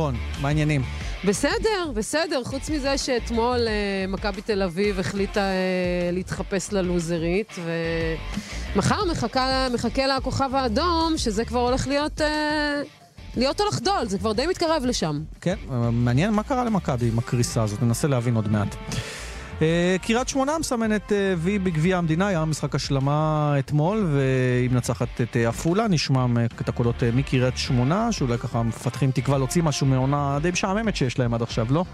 רון, מה העניינים? בסדר, בסדר, חוץ מזה שאתמול אה, מכבי תל אביב החליטה אה, להתחפש ללוזרית, ומחר מחכה, מחכה לה הכוכב האדום, שזה כבר הולך להיות, אה, להיות או לחדול, זה כבר די מתקרב לשם. כן, מעניין מה קרה למכבי עם הקריסה הזאת, ננסה להבין עוד מעט. אה, קריית שמונה מסמנת אה, וי בגביע המדינה, היה משחק השלמה אתמול, והיא מנצחת את אה, עפולה, נשמע את הקולות מקריית שמונה, שאולי ככה מפתחים תקווה להוציא משהו מעונה די משעממת שיש להם עד עכשיו, לא?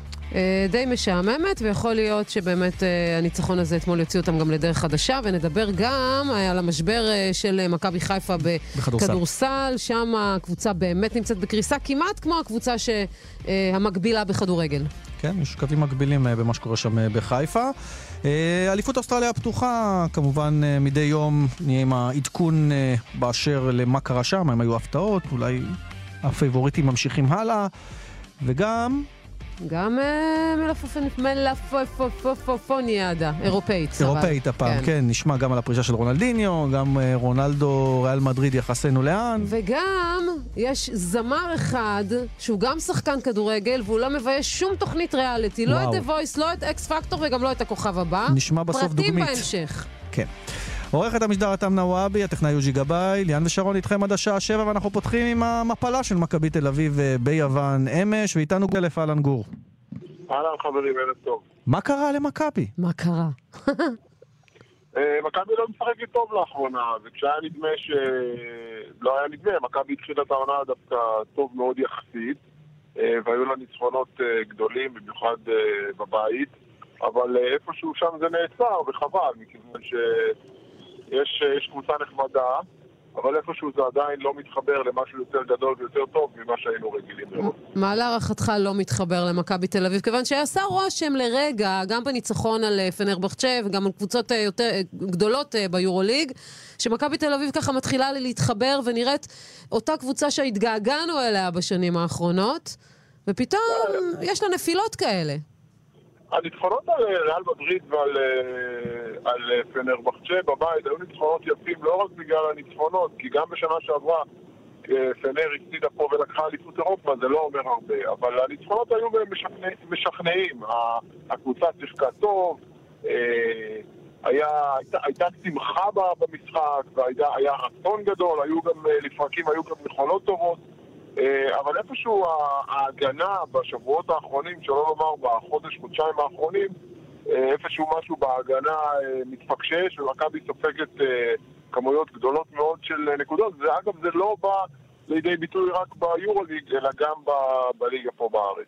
די משעממת, ויכול להיות שבאמת הניצחון הזה אתמול יוציא אותם גם לדרך חדשה, ונדבר גם על המשבר של מכבי חיפה בכדורסל, שם הקבוצה באמת נמצאת בקריסה, כמעט כמו הקבוצה המקבילה בכדורגל. כן, יש קווים מקבילים אה, במה שקורה שם אה, בחיפה. אה, אליפות אוסטרליה הפתוחה, כמובן מדי יום נהיה עם העדכון באשר למה קרה שם, אם היו הפתעות, אולי הפייבוריטים ממשיכים הלאה, וגם גם מלפפוניאדה, אירופאית. אירופאית הפעם, כן. נשמע גם על הפרישה של רונלדיניו, גם רונלדו, ריאל מדריד, יחסנו לאן. וגם יש זמר אחד, שהוא גם שחקן כדורגל, והוא לא מבייש שום תוכנית ריאליטי. לא את The Voice, לא את X Factor וגם לא את הכוכב הבא. נשמע בסוף דוגמית. פרטים בהמשך. כן. עורכת המשדר אתם נוואבי, הטכנאי יוג'י גבאי, ליאן ושרון איתכם עד השעה שבע, ואנחנו פותחים עם המפלה של מכבי תל אביב אה, ביוון אמש, ואיתנו אלף אהלן גור. אהלן חברים, ערב טוב. מה קרה למכבי? מה קרה? אה, מכבי לא משחקת טוב לאחרונה, וכשהיה נדמה ש... לא היה נדמה, מכבי התחילה את העונה דווקא טוב מאוד יחסית, אה, והיו לה ניצחונות גדולים, במיוחד בבית, אבל איפשהו שם זה נעצר, וחבל, מכיוון ש... יש, יש קבוצה נחמדה, אבל איפשהו זה עדיין לא מתחבר למשהו יותר גדול ויותר טוב ממה שהיינו רגילים לראות. מה להערכתך לא מתחבר למכבי תל אביב? כיוון שעשה רושם לרגע, גם בניצחון על אה, פנרבחצ'ה וגם על קבוצות אה, יותר אה, גדולות ביורוליג, שמכבי תל אביב ככה מתחילה להתחבר ונראית אותה קבוצה שהתגעגענו אליה בשנים האחרונות, ופתאום יש לה נפילות כאלה. הניצחונות על אה, ריאל מדריד ועל אה, על אה, פנרבחצ'ה בבית היו ניצחונות יפים לא רק בגלל הניצחונות, כי גם בשנה שעברה פנר הפסידה פה ולקחה אליפות אירופה, זה לא אומר הרבה, אבל הניצחונות היו משכנע, משכנעים. הקבוצה שיחקה טוב, היה, הייתה, הייתה שמחה במשחק, והיה רצון גדול, היו גם, לפרקים היו גם יכולות טובות. אה, אבל איפשהו ההגנה בשבועות האחרונים, שלא לומר בחודש, חודשיים האחרונים, אה, איפשהו משהו בהגנה אה, מתפקשש ומכבי סופגת כמויות גדולות מאוד של נקודות. ואגב, זה לא בא לידי ביטוי רק ביורוליג, אלא גם בליגה פה בארץ.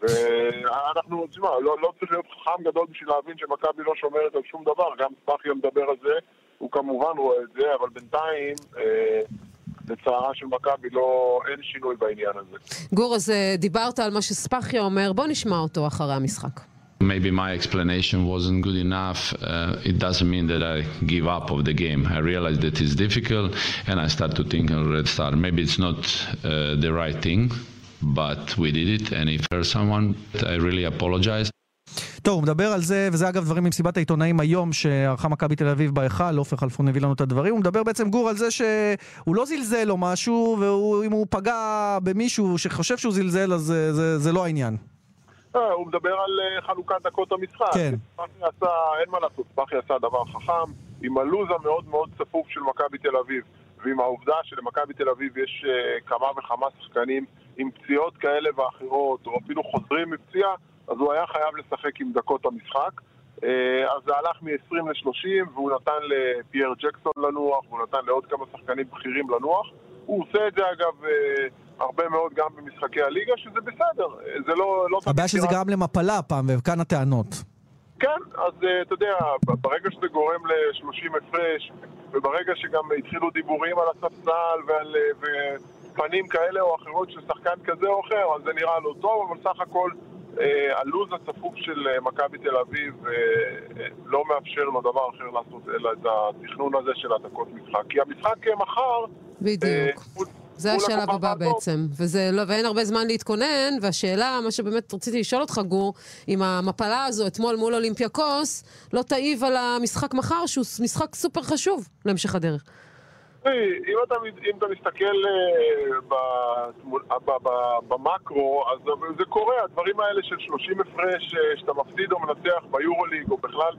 ואנחנו, תשמע, לא, לא צריך להיות חכם גדול בשביל להבין שמכבי לא שומרת על שום דבר, גם ספחיה מדבר על זה, הוא כמובן רואה את זה, אבל בינתיים... אה, לצערה של מכבי לא, אין שינוי בעניין הזה. גור, אז אה, דיברת על מה שספחיה אומר, בוא נשמע אותו אחרי המשחק. Maybe my explanation wasn't good enough. Uh, it doesn't mean that I give up of the game. I realized that it's difficult, and I start to think of Red Star. Maybe it's not uh, the right thing, but we did it. And if there's someone, I really apologize. טוב, הוא מדבר על זה, וזה אגב דברים ממסיבת העיתונאים היום שערכה מכבי תל אביב בהיכל, עופר חלפון הביא לנו את הדברים, הוא מדבר בעצם גור על זה שהוא לא זלזל או משהו, ואם הוא פגע במישהו שחושב שהוא זלזל, אז זה, זה, זה לא העניין. אה, הוא מדבר על אה, חלוקת דקות המשחק. כן. עשה, אין מה לעשות, ספחי עשה דבר חכם, עם הלו"ז המאוד מאוד צפוף של מכבי תל אביב, ועם העובדה שלמכבי תל אביב יש uh, כמה וכמה שחקנים עם פציעות כאלה ואחרות, או אפילו חוזרים מפציעה, אז הוא היה חייב לשחק עם דקות המשחק. אה, אז זה הלך מ-20 ל-30, והוא נתן לפייר ג'קסון לנוח, והוא נתן לעוד כמה שחקנים בכירים לנוח. הוא עושה את זה אגב אה, הרבה מאוד גם במשחקי הליגה, שזה בסדר. אה, זה לא... לא הבעיה שזה גרם למפלה הפעם, וכאן הטענות. כן, אז אתה יודע, ברגע שזה גורם ל-30 הפרש, וברגע שגם התחילו דיבורים על הספסל ועל... ופנים כאלה או אחרות של שחקן כזה או אחר, אז זה נראה לא טוב, אבל סך הכל הלו"ז הצפוף של אה, מכבי תל אביב אה, לא מאפשר לו דבר אחר לעשות אלא את התכנון הזה של הדקות משחק. כי המשחק מחר... בדיוק. זה השלב הבא בעצם, וזה לא, ואין הרבה זמן להתכונן, והשאלה, מה שבאמת רציתי לשאול אותך, גור, אם המפלה הזו אתמול מול אולימפיאקוס, לא תעיב על המשחק מחר, שהוא משחק סופר חשוב להמשך הדרך. תראי, אם אתה, אם אתה מסתכל uh, במקרו, אז זה קורה, הדברים האלה של 30 הפרש uh, שאתה מפסיד או מנצח ביורוליג או בכלל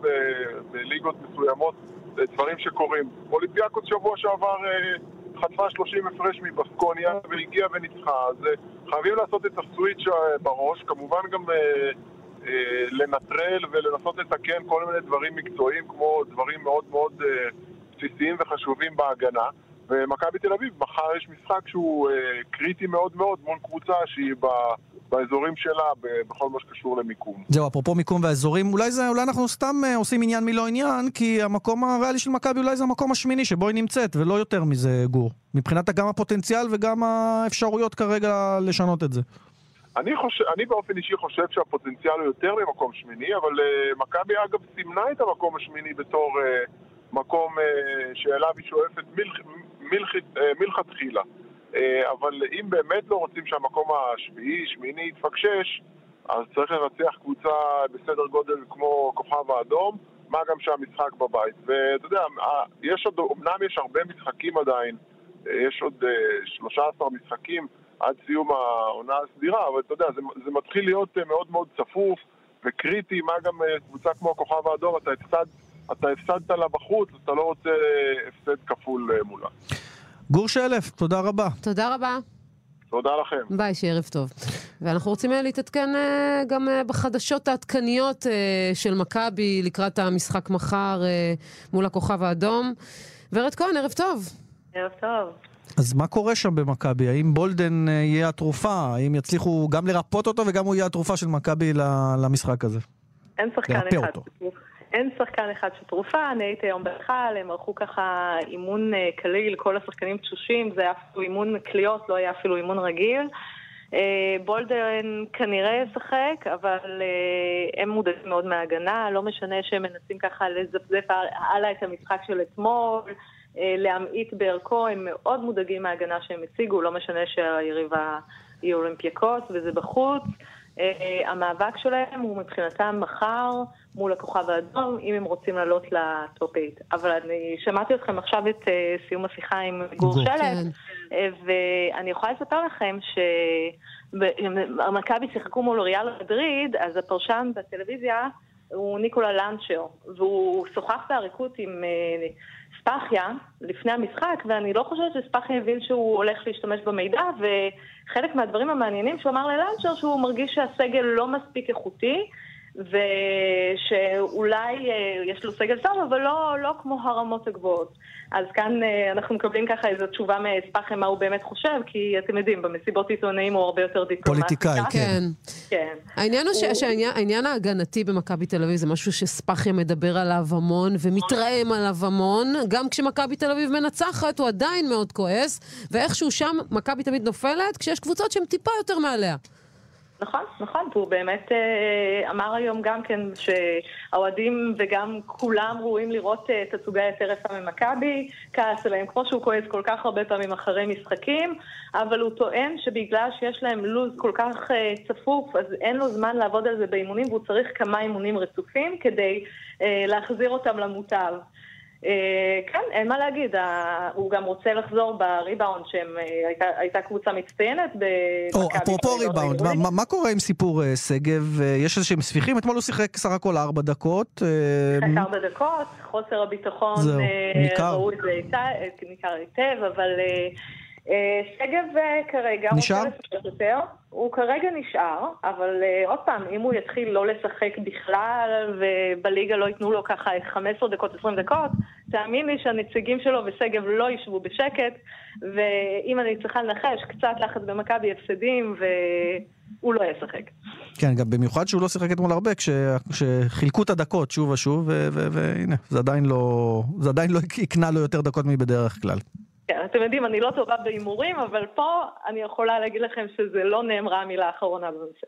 בליגות מסוימות, זה דברים שקורים. אולימפיאקוס שבוע שעבר uh, חטפה 30 הפרש מבסקוניה והגיעה וניצחה, אז uh, חייבים לעשות את הסוויץ' בראש, כמובן גם uh, לנטרל ולנסות לתקן כל מיני דברים מקצועיים כמו דברים מאוד מאוד... בסיסיים וחשובים בהגנה. ומכבי תל אביב, מחר יש משחק שהוא אה, קריטי מאוד מאוד מול קבוצה שהיא ב... באזורים שלה, בכל מה שקשור למיקום. זהו, אפרופו מיקום והאזורים, אולי, זה, אולי אנחנו סתם אה, עושים עניין מלא עניין, כי המקום הריאלי של מכבי אולי זה המקום השמיני שבו היא נמצאת, ולא יותר מזה, גור. מבחינת גם הפוטנציאל וגם האפשרויות כרגע לשנות את זה. אני, חושב, אני באופן אישי חושב שהפוטנציאל הוא יותר ממקום שמיני, אבל uh, מכבי אגב סימנה את המקום השמיני בתור... Uh, מקום אה, שאליו היא שואפת אה, מלכתחילה. אה, אבל אם באמת לא רוצים שהמקום השביעי, שמיני יתפקשש, אז צריך לנצח קבוצה בסדר גודל כמו כוכב האדום, מה גם שהמשחק בבית. ואתה יודע, יש עוד, אמנם יש הרבה משחקים עדיין, יש עוד 13 משחקים עד סיום העונה הסדירה, אבל אתה יודע, זה, זה מתחיל להיות מאוד מאוד צפוף וקריטי, מה גם קבוצה כמו הכוכב האדום, אתה הפסד אתה הפסדת לה בחוץ, אתה לא רוצה אה, הפסד כפול אה, מולה. גור שלף, תודה רבה. תודה רבה. תודה לכם. ביי, שערב טוב. ואנחנו רוצים אה, להתעדכן גם בחדשות העדכניות של מכבי לקראת המשחק מחר מול הכוכב האדום. ורד כהן, ערב טוב. ערב טוב. אז מה קורה שם במכבי? האם בולדן יהיה התרופה? האם יצליחו גם לרפות אותו וגם הוא יהיה התרופה של מכבי למשחק הזה? אין שחקן אחד. אותו. אין שחקן אחד של תרופה, אני הייתי היום בהיכל, הם ערכו ככה אימון אה, קליל, כל השחקנים תשושים, זה היה אפילו אימון קליעות, לא היה אפילו אימון רגיל. אה, בולדן כנראה ישחק, אבל אה, הם מודעים מאוד מההגנה, לא משנה שהם מנסים ככה לזפזף הלאה את המשחק של אתמול, להמעיט בערכו, הם מאוד מודאגים מההגנה שהם הציגו, לא משנה שהיריבה היא אולימפיאקוס וזה בחוץ. המאבק שלהם הוא מבחינתם מחר מול הכוכב האדום, אם הם רוצים לעלות ל top 8. אבל אני שמעתי אתכם עכשיו את אה, סיום השיחה עם גור שלט, כן. uh, ואני יכולה לספר לכם שמכבי שיחקו מול אוריאל מדריד, אז הפרשן בטלוויזיה הוא ניקולה לנצ'ר, והוא שוחח באריכות עם ספחיה לפני המשחק, ואני לא חושבת שספחיה הבין שהוא הולך להשתמש במידע, וחלק מהדברים המעניינים שהוא אמר ללנצ'ר, שהוא מרגיש שהסגל לא מספיק איכותי. ושאולי אה, יש לו סגל טוב, אבל לא, לא כמו הרמות הגבוהות. אז כאן אה, אנחנו מקבלים ככה איזו תשובה מספחם מה הוא באמת חושב, כי אתם יודעים, במסיבות עיתונאים הוא הרבה יותר דיפלומטי. פוליטיקאי, כן. כן. העניין הוא שהעניין ההגנתי במכבי תל אביב זה משהו שספחיה מדבר עליו המון ומתרעם עליו המון. גם כשמכבי תל אביב מנצחת הוא עדיין מאוד כועס, ואיכשהו שם מכבי תמיד נופלת, כשיש קבוצות שהן טיפה יותר מעליה. נכון, נכון, והוא באמת אה, אמר היום גם כן שהאוהדים וגם כולם ראויים לראות אה, תצוגה יותר יפה ממכבי, כעס עליהם, כמו שהוא כועס כל כך הרבה פעמים אחרי משחקים, אבל הוא טוען שבגלל שיש להם לו"ז כל כך אה, צפוף, אז אין לו זמן לעבוד על זה באימונים, והוא צריך כמה אימונים רצופים כדי להחזיר אותם למוטב. אה, כן, אין מה להגיד, הוא גם רוצה לחזור בריבאונד שהייתה קבוצה מצטיינת במכבי. אפרופו ריבאונד, מה קורה עם סיפור אה, שגב? אה, יש איזה שהם ספיחים? אתמול הוא שיחק סך הכל ארבע דקות. שיחק ארבע דקות, חוסר הביטחון, ראו את זה ניכר היטב, אבל... שגב כרגע נשאר? יותר. הוא כרגע נשאר, אבל uh, עוד פעם, אם הוא יתחיל לא לשחק בכלל ובליגה לא ייתנו לו ככה 15 דקות, 20 דקות, תאמין לי שהנציגים שלו ושגב לא ישבו בשקט, ואם אני צריכה לנחש, קצת לחץ במכבי הפסדים והוא לא ישחק. כן, גם במיוחד שהוא לא שיחק אתמול הרבה, כש, כשחילקו את הדקות שוב ושוב, והנה, זה עדיין לא, זה עדיין לא יקנה לו יותר דקות מבדרך כלל. כן, אתם יודעים, אני לא טובה בהימורים, אבל פה אני יכולה להגיד לכם שזה לא נאמרה המילה האחרונה בנושא.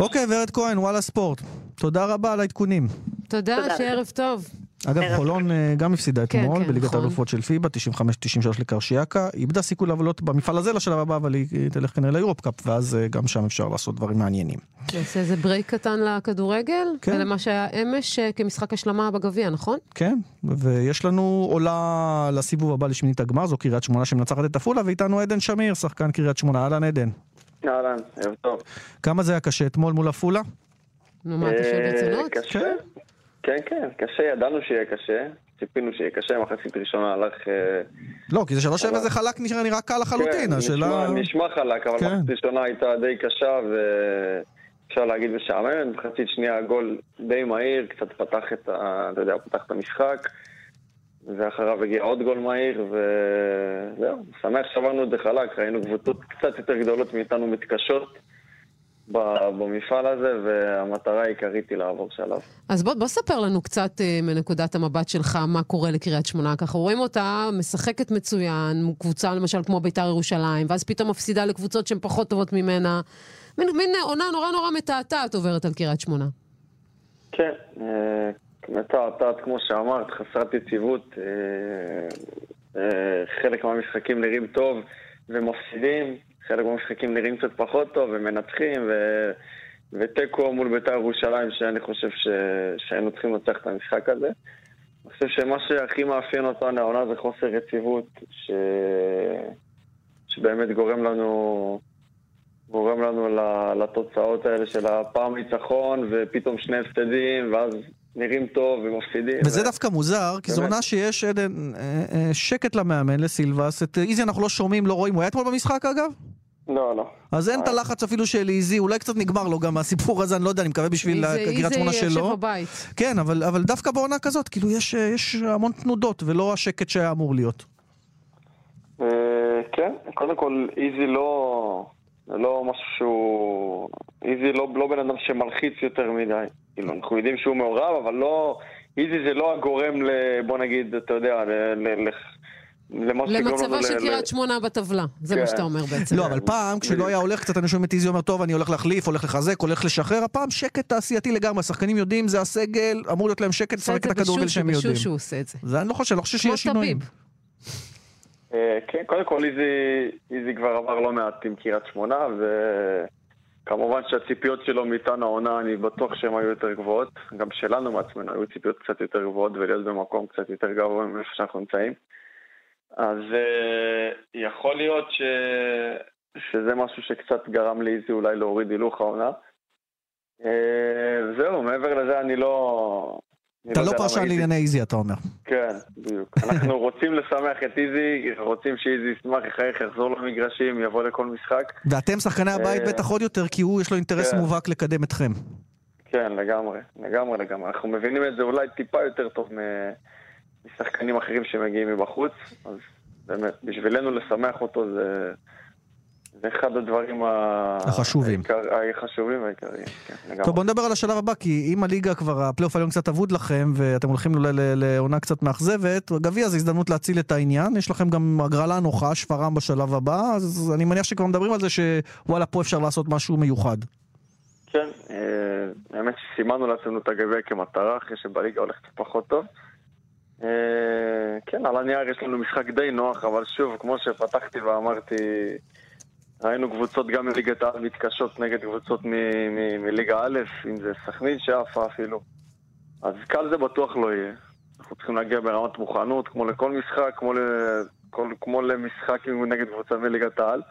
אוקיי, ורד כהן, וואלה ספורט. תודה רבה על העדכונים. תודה, שערב טוב. אגב, חולון אה, גם הפסידה כן, אתמול כן, בליגת נכון. האלופות של פיבה, 95-93 לקרשיאקה. היא איבדה סיכוי לעלות במפעל הזה לשלב הבא, אבל היא תלך כנראה ליורופ קאפ, ואז אה, גם שם אפשר לעשות דברים מעניינים. נעשה איזה break קטן לכדורגל, כן. ולמה שהיה אמש אה, כמשחק השלמה בגביע, נכון? כן, ויש לנו עולה לסיבוב הבא לשמינית הגמר, זו קריית שמונה שמנצחת את עפולה, ואיתנו עדן שמיר, שחקן קריית שמונה. אהלן עדן. אהלן, ערב טוב. כמה זה היה קשה אתמול מול עפולה? נו, מה, אתה שואל ברצינות? קשה. כן. כן, קשה, ידענו שיהיה קשה. ציפינו שיהיה קשה, מחצית ראשונה הלך... אה, לא, כי זה שלוש שבע זה חלק נראה נראה קל לחלוטין, כן, השאלה... נשמע- נשמע חלק, אבל כן. מחצית ראשונה הייתה די קשה, ואפשר להגיד משעממת. מחצית שנייה גול די מהיר, קצת פתח את ה... אתה יודע, פתח את המשחק. ואחריו הגיע עוד גול מהיר, וזהו, שמח שעברנו את זה חלק, ראינו קבוצות קצת יותר גדולות מאיתנו מתקשות במפעל הזה, והמטרה העיקרית היא לעבור שלב. אז בוא, בוא ספר לנו קצת אה, מנקודת המבט שלך מה קורה לקריית שמונה. ככה רואים אותה משחקת מצוין, קבוצה למשל כמו ביתר ירושלים, ואז פתאום מפסידה לקבוצות שהן פחות טובות ממנה. מין, מין עונה נורא נורא מתעתעת עוברת על קריית שמונה. כן, אה, מתעתעת, כמו שאמרת, חסרת יציבות. אה, חלק מהמשחקים נראים טוב ומפסידים, חלק מהמשחקים נראים קצת פחות טוב ומנצחים, ו... ותיקו מול בית"ר ירושלים, שאני חושב ש... שהיינו צריכים לנצח את המשחק הזה. אני חושב שמה שהכי מאפיין אותנו העונה זה חוסר יציבות, ש... שבאמת גורם לנו... גורם לנו לתוצאות האלה של הפעם ניצחון ופתאום שני הפסדים ואז נראים טוב ומפסידים. וזה ו- דווקא מוזר, כי זו. עונה שיש עדן, אה, אה, שקט למאמן, לסילבס. את איזי אנחנו לא שומעים, לא רואים. הוא היה אתמול במשחק אגב? לא, לא. אז אין את הלחץ אפילו של איזי, אולי קצת נגמר לו גם הסיפור הזה, אני לא יודע, אני מקווה בשביל איזה- קריית איזה שמונה יושב שלו. בבית. כן, אבל, אבל דווקא בעונה כזאת, כאילו יש, אה, יש המון תנודות, ולא השקט שהיה אמור להיות. אה, כן, קודם כל איזי לא... זה לא משהו שהוא... איזי לא, לא בן אדם שמלחיץ יותר מדי. כאילו, אנחנו יודעים שהוא מעורב, אבל לא... איזי זה לא הגורם ל... בוא נגיד, אתה יודע, ל... ל... ל... למצבה של קריית שמונה בטבלה. זה כן. מה שאתה אומר בעצם. לא, אבל פעם, כשלא היה הולך קצת, אני שומע את איזי אומר, טוב, אני הולך להחליף, הולך לחזק, הולך לשחרר, הפעם שקט תעשייתי לגמרי, השחקנים יודעים, זה הסגל, אמור להיות להם שקט לשחק את זה הכדורגל שהם יודעים. בשושו הוא עושה את זה. זה אני לא חושב, אני לא חושב כמו שיש שינויים. אה, כן, קודם כל איזי, איזי כבר עבר לא מעט עם קריית שמונה, וכמובן שהציפיות שלו מאיתנו העונה, אני בטוח שהן היו יותר גבוהות. גם שלנו מעצמנו היו ציפיות קצת יותר גבוהות ולהיות במקום קצת יותר גבוה מאיפה שאנחנו נמצאים. אז אה, יכול להיות ש... שזה משהו שקצת גרם לאיזי אולי להוריד הילוך העונה. אה, זהו, מעבר לזה אני לא... אתה לא למה פרשן לענייני איזי, אתה אומר. כן, בדיוק. אנחנו רוצים לשמח את איזי, רוצים שאיזי ישמח, יחייך, יחזור למגרשים, יבוא לכל משחק. ואתם, שחקני הבית, אה, בטח עוד יותר, כי הוא, יש לו אינטרס כן. מובהק לקדם אתכם. כן, לגמרי, לגמרי, לגמרי. אנחנו מבינים את זה אולי טיפה יותר טוב משחקנים אחרים שמגיעים מבחוץ, אז באמת, בשבילנו לשמח אותו זה, זה אחד הדברים החשובים. העיקר- החשובים והעיקריים, כן, לגמרי. טוב, בוא נדבר על השלב הבא, כי אם הליגה כבר, הפלייאוף העליון קצת אבוד לכם, ואתם הולכים אולי לעונה קצת מאכזבת, גביע זה הזדמנות להציל את העניין. יש לכם גם הגרלה נוחה, שפרעם בשלב הבא, אז אני מניח שכבר מדברים על זה שוואלה, פה אפשר לעשות משהו מיוחד. כן, אה, האמת שסימנו לעצמנו את הגביע כמטרה, אחרי שבליגה הולך קצת פחות טוב. אה, כן, על הנייר יש לנו משחק די נוח, אבל שוב, כמו שפתחתי ואמרתי, ראינו קבוצות גם מליגת העל מתקשות נגד קבוצות מליגה א', אם זה סכנין שעפה אפילו. אז קל זה בטוח לא יהיה. אנחנו צריכים להגיע ברמת מוכנות, כמו לכל משחק, כמו, ל... כל... כמו למשחק נגד קבוצה מליגת העל.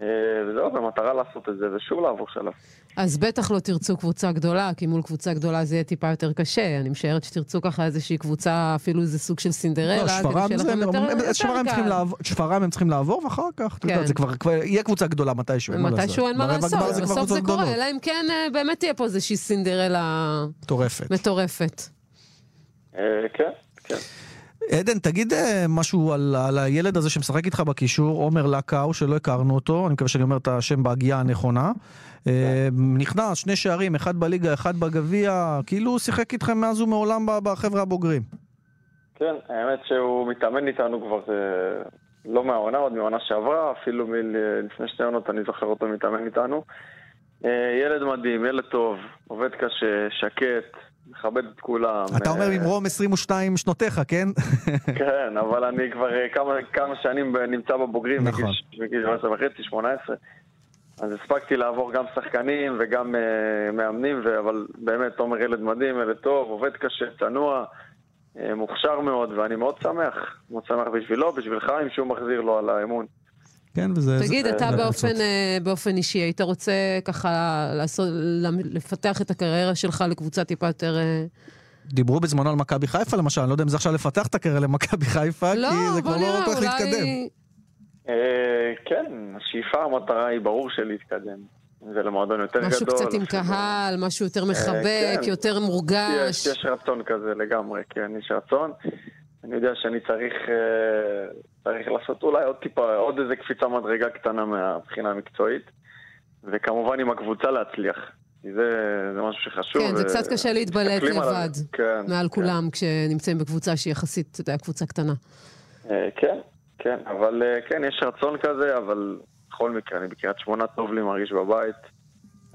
אה, וזהו, במטרה לעשות את זה, ושוב לעבור שלב. אז בטח לא תרצו קבוצה גדולה, כי מול קבוצה גדולה זה יהיה טיפה יותר קשה. אני משערת שתרצו ככה איזושהי קבוצה, אפילו איזה סוג של סינדרלה, לא, שפרעם זה, יותר שפרעם צריכים קל. לעבור- שפרעם הם צריכים לעבור, ואחר כך, אתה יודע, כן. זה כבר, כבר יהיה קבוצה גדולה מתישהו, אין מה לעשות. מתישהו אין מה לעשות, בסוף זה קורה. אלא אם כן אה, באמת תהיה פה איזושהי סינדרלה מטורפת. מטורפת. אה, כן, כן. עדן, תגיד אה, משהו על, על הילד הזה שמשחק איתך בקישור, עומר לקאו, שלא הכרנו אותו, אני מקווה שאני אומר את השם בהגייה הנכונה. אה, נכנס, שני שערים, אחד בליגה, אחד בגביע, כאילו הוא שיחק איתכם מאז ומעולם בחבר'ה הבוגרים. כן, האמת שהוא מתאמן איתנו כבר אה, לא מהעונה, עוד מהעונה שעברה, אפילו מלפני שתי עונות אני זוכר אותו מתאמן איתנו. ילד מדהים, ילד טוב, עובד קשה, שקט, מכבד את כולם. אתה אומר ממרום 22 שנותיך, כן? כן, אבל אני כבר כמה שנים נמצא בבוגרים, נכון. בגיל 17 וחצי, 18. אז הספקתי לעבור גם שחקנים וגם uh, מאמנים, ו... אבל באמת, תומר ילד מדהים, ילד טוב, עובד קשה, צנוע, uh, מוכשר מאוד, ואני מאוד שמח. מאוד שמח בשבילו, בשביל חיים, שהוא מחזיר לו על האמון. כן, וזה... תגיד, זה, אתה זה באופן, uh, באופן אישי, היית רוצה ככה לעשות, לפתח את הקריירה שלך לקבוצה טיפה יותר... דיברו בזמנו על מכבי חיפה למשל, אני לא יודע אם זה עכשיו לפתח את הקריירה למכבי חיפה, לא, כי זה כבר לא כל כך להתקדם. אה, כן, השאיפה, המטרה היא ברור של להתקדם. זה למועדון יותר משהו גדול. משהו קצת עם קהל, משהו יותר מחבק, כן. יותר מורגש. יש, יש רצון כזה לגמרי, כן, יש רצון. אני יודע שאני צריך, אה, צריך לעשות אולי עוד טיפה, עוד איזה קפיצה מדרגה קטנה מהבחינה המקצועית. וכמובן עם הקבוצה להצליח. כי זה, זה משהו שחשוב. כן, זה קצת קשה להתבלט לבד. כן, מעל כן. כולם כשנמצאים בקבוצה שהיא יחסית, אתה יודע, קבוצה קטנה. כן, כן, אבל אה, כן, יש רצון כזה, אבל בכל מקרה, אני בקריית שמונה טוב לי, מרגיש בבית.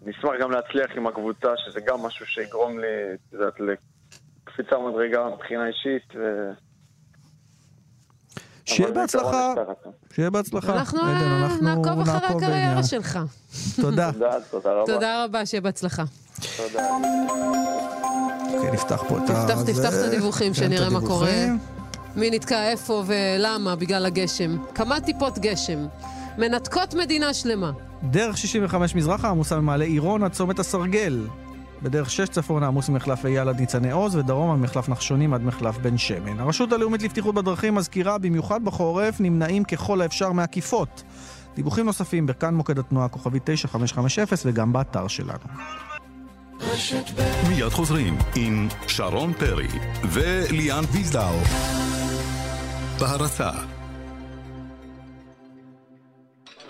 אני אשמח גם להצליח עם הקבוצה, שזה גם משהו שיגרום לי, את יודעת, לקפיצה מדרגה מבחינה אישית. ו... שיהיה בהצלחה, שיהיה בהצלחה. אנחנו נעקוב אחרי הקריירה שלך. תודה. תודה רבה. תודה רבה, שיהיה בהצלחה. תודה. אוקיי, נפתח פה את ה... תפתח את הדיווחים, שנראה מה קורה. מי נתקע איפה ולמה בגלל הגשם. כמה טיפות גשם. מנתקות מדינה שלמה. דרך 65 מזרחה עמוסה ממעלה עירון עד צומת הסרגל. בדרך 6 צפון עמוס ממחלף אייל עד ניצני עוז, ודרומה ממחלף נחשונים עד מחלף בן שמן. הרשות הלאומית לבטיחות בדרכים מזכירה, במיוחד בחורף, נמנעים ככל האפשר מעקיפות. דיווחים נוספים בכאן מוקד התנועה כוכבי 9550 וגם באתר שלנו. מיד חוזרים עם שרון פרי וליאן ויזדאו. בהרצה.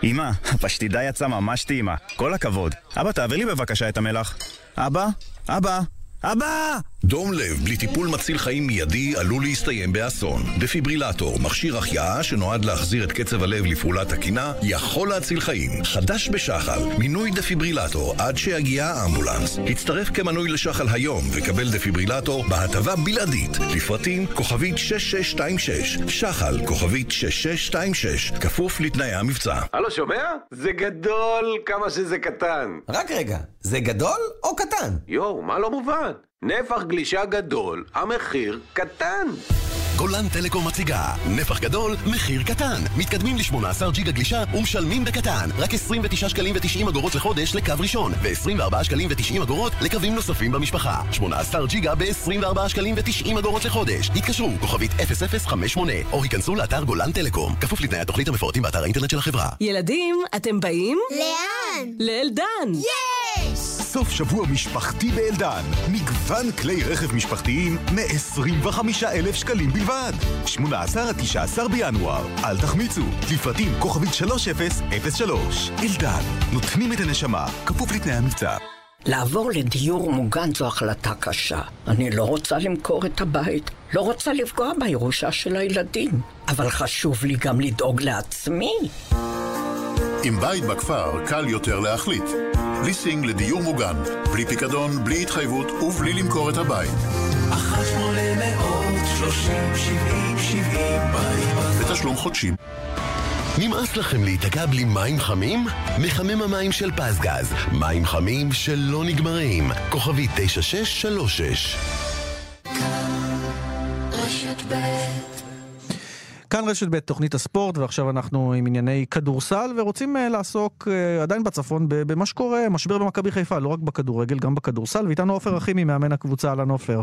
אמא, הפשטידה יצאה ממש טעימה. כל הכבוד. אבא, תעביר לי בבקשה את המלח. אבא? אבא? אבא! דום לב בלי טיפול מציל חיים מיידי עלול להסתיים באסון. דפיברילטור, מכשיר החייאה שנועד להחזיר את קצב הלב לפעולה תקינה, יכול להציל חיים. חדש בשחל, מינוי דפיברילטור עד שיגיע האמבולנס. הצטרף כמנוי לשחל היום וקבל דפיברילטור בהטבה בלעדית. לפרטים כוכבית 6626, שחל כוכבית 6626, כפוף לתנאי המבצע. הלו, שומע? זה גדול כמה שזה קטן. רק רגע, זה גדול או קטן? יואו, מה לא מובן? נפח גלישה גדול, המחיר קטן. גולן טלקום מציגה נפח גדול, מחיר קטן. מתקדמים ל-18 ג'יגה גלישה ומשלמים בקטן. רק 29 שקלים ו-90 אגורות לחודש לקו ראשון, ו-24 שקלים ו-90 אגורות לקווים נוספים במשפחה. 18 ג'יגה ב-24 שקלים ו-90 אגורות לחודש. התקשרו, כוכבית 0058, או היכנסו לאתר גולן טלקום. כפוף לתנאי התוכנית המפורטים באתר האינטרנט של החברה. ילדים, אתם באים? לאן? לאלדן. יש! סוף שבוע משפחתי באלדן. מגוון כלי רכב משפחתיים מ-25,000 שקלים בלבד. 18 עד 19 בינואר. אל תחמיצו. לפרטים כוכבית 3003. אלדן, נותנים את הנשמה, כפוף לתנאי המבצע. לעבור לדיור מוגן זו החלטה קשה. אני לא רוצה למכור את הבית, לא רוצה לפגוע בירושה של הילדים, אבל חשוב לי גם לדאוג לעצמי. עם בית בכפר קל יותר להחליט. ליסינג לדיור מוגן, בלי פיקדון, בלי התחייבות ובלי למכור את הבית. אחת שמונה מאות שלושים שבעים שבעים בתשלום חודשי. נמאס לכם להיתקע בלי מים חמים? מחמם המים של פזגז. מים חמים שלא נגמרים. כוכבי 9636 רשת ב' כאן רשת ב' תוכנית הספורט, ועכשיו אנחנו עם ענייני כדורסל, ורוצים uh, לעסוק uh, עדיין בצפון במה שקורה, משבר במכבי חיפה, לא רק בכדורגל, גם בכדורסל, ואיתנו עופר אחימי, מאמן הקבוצה, אהלן עופר.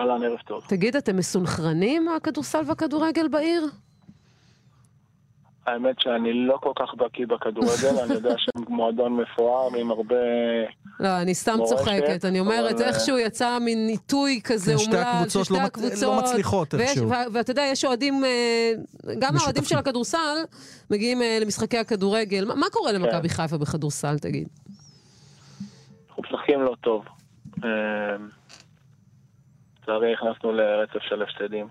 אהלן, ערב טוב. תגיד, אתם מסונכרנים, הכדורסל והכדורגל בעיר? האמת שאני לא כל כך בקיא בכדורגל, אני יודע שהם מועדון מפואר עם הרבה... לא, אני סתם צוחקת, אני אומרת, איכשהו יצא מין עיתוי כזה אומלל, שתי הקבוצות לא מצליחות איכשהו. ואתה יודע, יש אוהדים, אה, גם האוהדים של הכדורסל מגיעים אה, למשחקי הכדורגל. מה קורה למכבי כן. חיפה בכדורסל, תגיד? אנחנו משחקים לא טוב. אה, לצערי נכנסנו לרצף של הפסדים.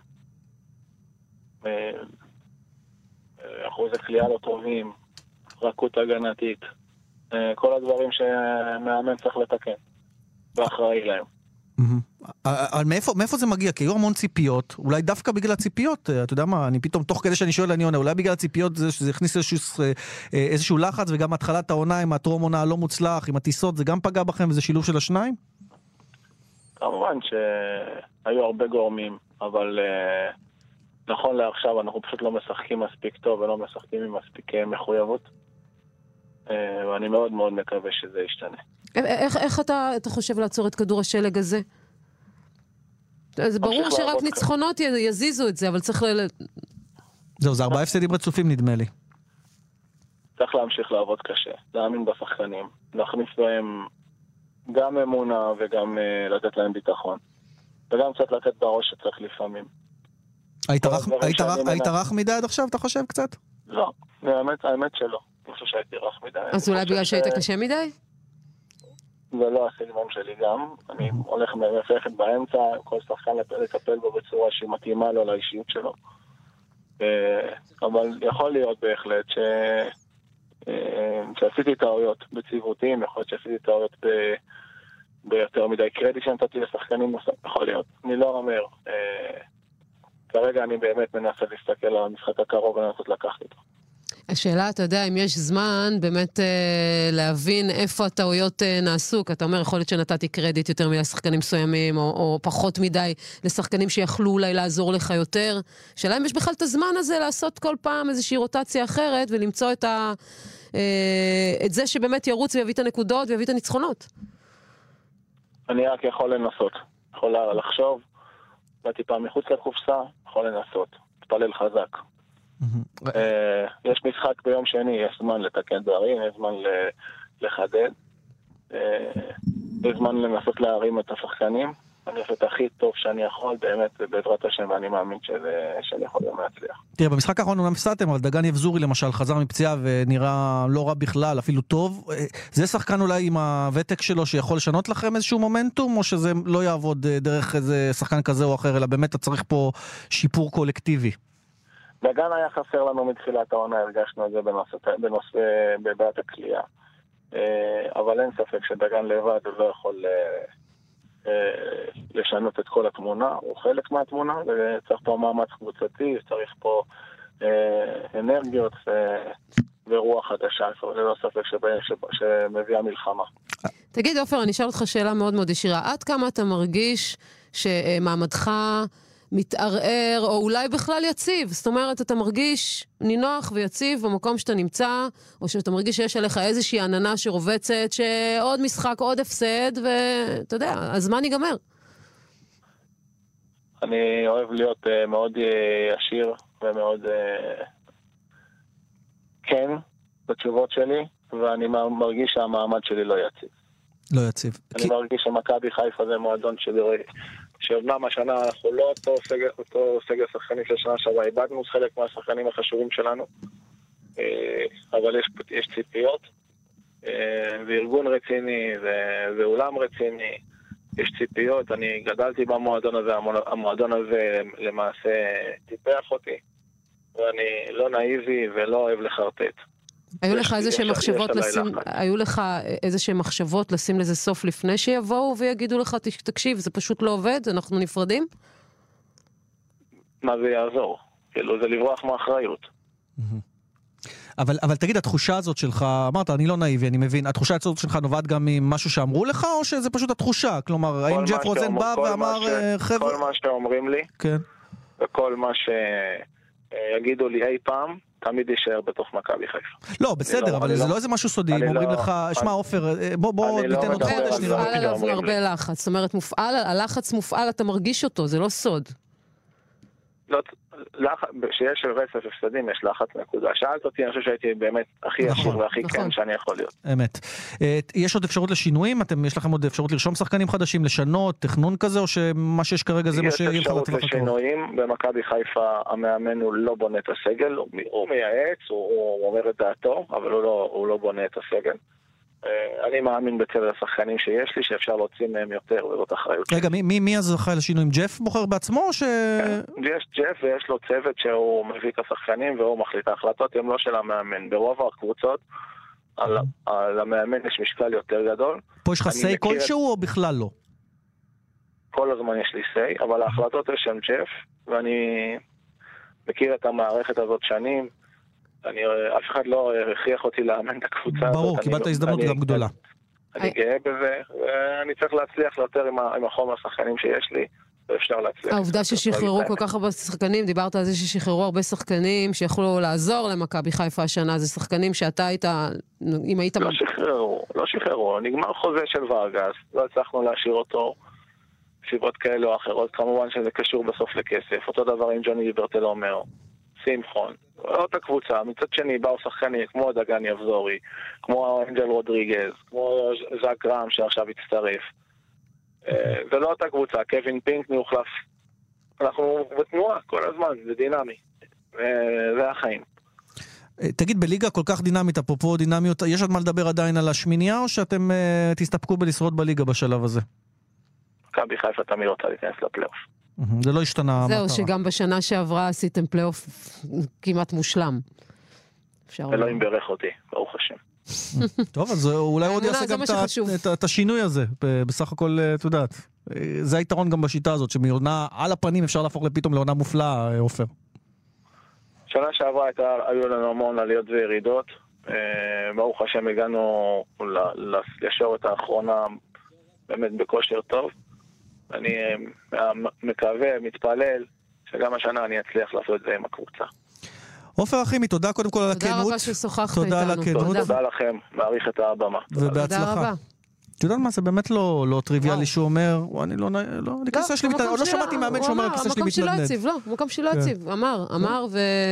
אחוזי כליאה לא טובים, רכות הגנתית, אה, כל הדברים שמאמן צריך לתקן, ואחראי להם. אבל מאיפה, מאיפה זה מגיע? כי היו המון ציפיות, אולי דווקא בגלל הציפיות, אתה יודע מה, אני פתאום, תוך כדי שאני שואל, אני עונה, אולי בגלל הציפיות זה שזה הכניס איזשהו, איזשהו לחץ, וגם התחלת העונה עם הטרום עונה הלא מוצלח, עם הטיסות, זה גם פגע בכם וזה שילוב של השניים? כמובן שהיו הרבה גורמים, אבל נכון לעכשיו אנחנו פשוט לא משחקים מספיק טוב ולא משחקים עם מספיק מחויבות. ואני מאוד מאוד מקווה שזה ישתנה. איך, איך אתה, אתה חושב לעצור את כדור השלג הזה? זה ברור שרק ניצחונות יזיזו את זה, אבל צריך ל... זהו, זה ארבעה הפסדים רצופים נדמה לי. צריך להמשיך לעבוד קשה, להאמין בשחקנים, להכניס בהם גם אמונה וגם uh, לתת להם ביטחון. וגם קצת לתת בראש שצריך לפעמים. היית רך מדי עד עכשיו, אתה חושב קצת? לא, האמת, האמת שלא. אני חושב שהייתי רך מדי. אז אולי בגלל שהיית קשה מדי? זה לא הסגנון שלי גם. אני הולך מרפכת באמצע, כל שחקן לטפל בו בצורה שהיא מתאימה לו לאישיות שלו. אבל יכול להיות בהחלט ש... שעשיתי טעויות בציוותים, יכול להיות שעשיתי טעויות ב... ביותר מדי קרדיט שנתתי לשחקנים נוספים, יכול להיות. אני לא אומר. כרגע אני באמת מנסה להסתכל על המשחק הקרוב ולנסות לקחת אותו. השאלה, אתה יודע, אם יש זמן באמת אה, להבין איפה הטעויות אה, נעשו, כי אתה אומר, יכול להיות שנתתי קרדיט יותר מדי לשחקנים מסוימים, או, או פחות מדי לשחקנים שיכלו אולי לעזור לך יותר. השאלה אם יש בכלל את הזמן הזה לעשות כל פעם איזושהי רוטציה אחרת, ולמצוא את, ה, אה, את זה שבאמת ירוץ ויביא את הנקודות ויביא את הניצחונות. אני רק יכול לנסות. יכול לחשוב, טיפה מחוץ לקופסה, יכול לנסות. תתפלל חזק. אה, יש משחק ביום שני, יש זמן לתקן דברים, יש זמן לחדד, אה, יש זמן לנסות להרים את השחקנים. אני עושה את הכי טוב שאני יכול, באמת, בעזרת השם, ואני מאמין שזה, שאני יכול גם להצליח. תראה, במשחק האחרון אומנם הפסדתם, אבל דגן יבזורי למשל חזר מפציעה ונראה לא רע בכלל, אפילו טוב. אה, זה שחקן אולי עם הוותק שלו שיכול לשנות לכם איזשהו מומנטום, או שזה לא יעבוד דרך איזה שחקן כזה או אחר, אלא באמת אתה צריך פה שיפור קולקטיבי? דגן היה חסר לנו מתחילת העונה, הרגשנו את זה בנושא, בנושא בבעיית הכלייה. אה, אבל אין ספק שדגן לבד הוא לא יכול אה, אה, לשנות את כל התמונה, הוא חלק מהתמונה, וצריך פה מאמץ קבוצתי, צריך פה אנרגיות ורוח חדשה, ללא ספק שמביאה מלחמה. תגיד, עופר, אני אשאל אותך שאלה מאוד מאוד ישירה. עד כמה אתה מרגיש שמעמדך... מתערער, או אולי בכלל יציב. זאת אומרת, אתה מרגיש נינוח ויציב במקום שאתה נמצא, או שאתה מרגיש שיש עליך איזושהי עננה שרובצת, שעוד משחק, עוד הפסד, ואתה יודע, הזמן ייגמר. אני אוהב להיות uh, מאוד uh, ישיר ומאוד uh, כן בתשובות שלי, ואני מרגיש שהמעמד שלי לא יציב. לא יציב. אני כי... מרגיש שמכבי חיפה זה מועדון שלי שאומנם השנה אנחנו לא אותו סגל, אותו סגל שחקנים של שנה שעברה, איבדנו חלק מהשחקנים החשובים שלנו, אה, אבל יש, יש ציפיות, אה, וארגון רציני, ואולם רציני, יש ציפיות, אני גדלתי במועדון הזה, המועדון הזה למעשה טיפח אותי, ואני לא נאיבי ולא אוהב לחרטט. היו לך איזה שהן מחשבות לשים, היו לך איזה שהן מחשבות לשים לזה סוף לפני שיבואו ויגידו לך, תקשיב, זה פשוט לא עובד, אנחנו נפרדים? מה זה יעזור? כאילו, זה לברוח מאחריות. אבל, אבל תגיד, התחושה הזאת שלך, אמרת, אני לא נאיבי, אני מבין, התחושה הזאת שלך נובעת גם ממשהו שאמרו לך, או שזה פשוט התחושה? כלומר, האם ג'ף רוזן בא ואמר, ש... חבר'ה... כל מה שאומרים לי, כן. וכל מה שיגידו לי אי פעם, תמיד יישאר בתוך מכבי חיפה. לא, בסדר, לא, אבל זה לא לא איזה משהו סודי, אם אומרים לא- לך, שמע עופר, אה, בוא לא ניתן עוד חודש, נראה מופעל עליו הרבה לחץ, זאת אומרת, הלחץ מופעל, אתה מרגיש אותו, זה לא סוד. כשיש רצף הפסדים יש לחץ נקודה. שאלת אותי, אני חושב שהייתי באמת הכי נכון, ישיר והכי נכון. כן שאני יכול להיות. אמת. אה, יש עוד אפשרות לשינויים? יש לכם עוד אפשרות לרשום שחקנים חדשים, לשנות, תכנון כזה, או שמה שיש כרגע זה מה שיהיה לך לטווח הקרוב? יש אפשרות לשינויים. במכבי חיפה המאמן הוא לא בונה את הסגל, הוא מייעץ, הוא אומר את דעתו, אבל הוא לא בונה את הסגל. אה, אני מאמין בצוות השחקנים שיש לי, שאפשר להוציא מהם יותר וזאת אחריות. רגע, מי, מי, מי אז זכה לשינויים? ג'ף בוחר בעצמו או ש... כן, יש ג'ף ויש לו צוות שהוא מביא את השחקנים והוא מחליט. ההחלטות הן לא של המאמן. ברוב הקבוצות, על, על המאמן יש משקל יותר גדול. פה יש לך סיי כלשהו או בכלל לא? כל הזמן יש לי say, אבל ההחלטות יש שם ג'ף, ואני מכיר את המערכת הזאת שנים. אני, אף אחד לא הכריח אותי לאמן את הקבוצה הזאת. ברור, קיבלת אני- הזדמנות גם גדולה. אני גאה בזה, ואני צריך להצליח יותר עם, החומר השחקנים שיש לי, ואפשר להצליח. העובדה ששחררו כל כך הרבה שחקנים, דיברת על זה ששחררו הרבה שחקנים שיכולו לעזור למכבי חיפה השנה, זה שחקנים שאתה היית, אם היית... לא שחררו, לא שחררו, נגמר חוזה של ורגס, לא הצלחנו להשאיר אותו סיבות כאלה או אחרות, כמובן שזה קשור בסוף לכסף, אותו דבר עם ג'וני ליברטלומר, שמחון, אותה קבוצה, מצד שני באו שחקנים כמו דגן יבזורי, כמו אנג'ל רודריגז, כמו ז'אק רם שעכשיו הצטרף. אה, זה לא אותה קבוצה, קווין פינק מאוחלף. אנחנו בתנועה כל הזמן, זה דינמי. זה החיים. אה, תגיד, בליגה כל כך דינמית, אפרופו דינמיות, יש עוד מה לדבר עדיין על השמינייה, או שאתם אה, תסתפקו בלשרוד בליגה בשלב הזה? מכבי חיפה תמיד רוצה להיכנס לפלייאוף. זה לא השתנה מה זהו. שגם בשנה שעברה עשיתם פלייאוף כמעט מושלם. אלוהים בירך אותי, ברוך השם. טוב, אז אולי הוא עוד האמונה, יעשה גם את השינוי הזה. בסך הכל, אה, את יודעת, אה, זה היתרון גם בשיטה הזאת, שמעונה על הפנים אפשר להפוך לפתאום לעונה מופלאה, אה, עופר. שנה שעברה הייתה, היו לנו המון עליות וירידות. ברוך השם הגענו לישורת האחרונה באמת בכושר טוב. אני אה, מקווה, מתפלל, שגם השנה אני אצליח לעשות את זה עם הקבוצה. עופר אחימי, תודה קודם כל על תודה הכנות. רבה ששוחחת תודה על איתנו. הכנות. תודה לכם, מעריך את הבמה. ובהצלחה. רבה. את יודעת מה, זה באמת לא לא טריוויאלי שהוא אומר, "וואי, אני לא, לא, אני כיסא שלי, מת- המקום עוד לא שמעתי מאמן שאומר, הכיסא שלי המקום שלו מתנדנד. יציב, לא, המקום שלו כן. יציב. אמר, אמר,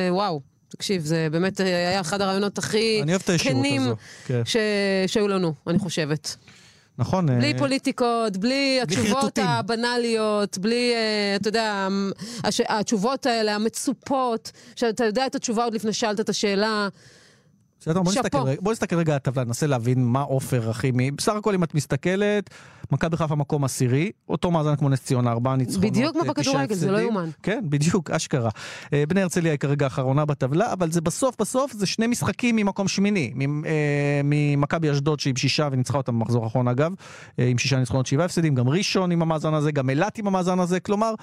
ווואו. תקשיב, זה באמת היה אחד הרעיונות הכי כנים כן. ש- שהיו לנו, אני חושבת. נכון. אה, בלי פוליטיקות, בלי התשובות חרטוטים. הבנאליות, בלי, אה, אתה יודע, הש- התשובות האלה, המצופות, שאתה יודע את התשובה עוד לפני שאלת את השאלה. בסדר, בוא נסתכל. רגע- בוא נסתכל רגע על הטבלה, ננסה להבין מה עופר אחימי. בסך הכל אם את מסתכלת, מכבי חיפה מקום עשירי, אותו מאזן כמו נס ציונה, ארבעה ניצחונות, בדיוק כמו אה, בכדורגל, זה לא. יאומן. כן, בדיוק, אשכרה. אה, בני הרצליה היא כרגע האחרונה בטבלה, אבל זה בסוף בסוף זה שני משחקים ממקום שמיני. אה, ממכבי אשדוד שהיא עם שישה וניצחה אותם במחזור האחרון אגב, אה, עם שישה ניצחונות שבעה הפסדים, גם ראשון עם המאזן הזה, גם אילת עם המאזן הזה. כלומר,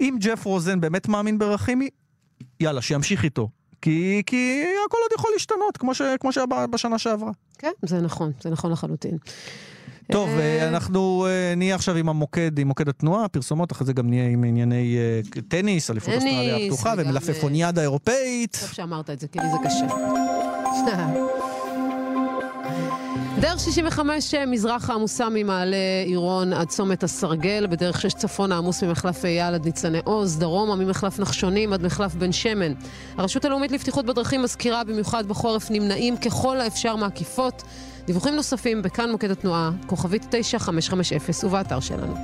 אם ג'ף רוזן באמת מאמין ברחימי, יאללה, שימשיך איתו. כי, כי הכל עוד יכול להשתנות, כמו, ש, כמו שהיה בשנה שעברה. כן, זה נכון, זה נכון לחלוטין. טוב, אה, אנחנו אה, נהיה עכשיו עם המוקד, עם מוקד התנועה, פרסומות, אחרי זה גם נהיה עם ענייני אה, טניס, אליפות אוסטרליה הפתוחה ומלפפוניאדה אירופאית. טוב שאמרת את זה, כי לי זה קשה. דרך 65 מזרח העמוסה ממעלה עירון עד צומת הסרגל, בדרך 6 צפון העמוס ממחלף אייל עד ניצני עוז, דרומה ממחלף נחשונים עד מחלף בן שמן. הרשות הלאומית לבטיחות בדרכים מזכירה במיוחד בחורף נמנעים ככל האפשר מעקיפות. דיווחים נוספים בכאן מוקד התנועה, כוכבית 9550 ובאתר שלנו.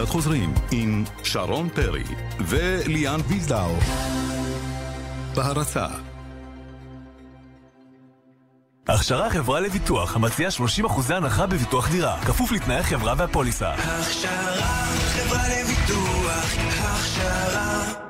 מיד חוזרים עם שרון פרי וליאן ויזדאו. בהרצה הכשרה חברה לביטוח המציעה 30% הנחה בביטוח דירה, כפוף לתנאי החברה והפוליסה. הכשרה, חברה לביטוח, הכשרה.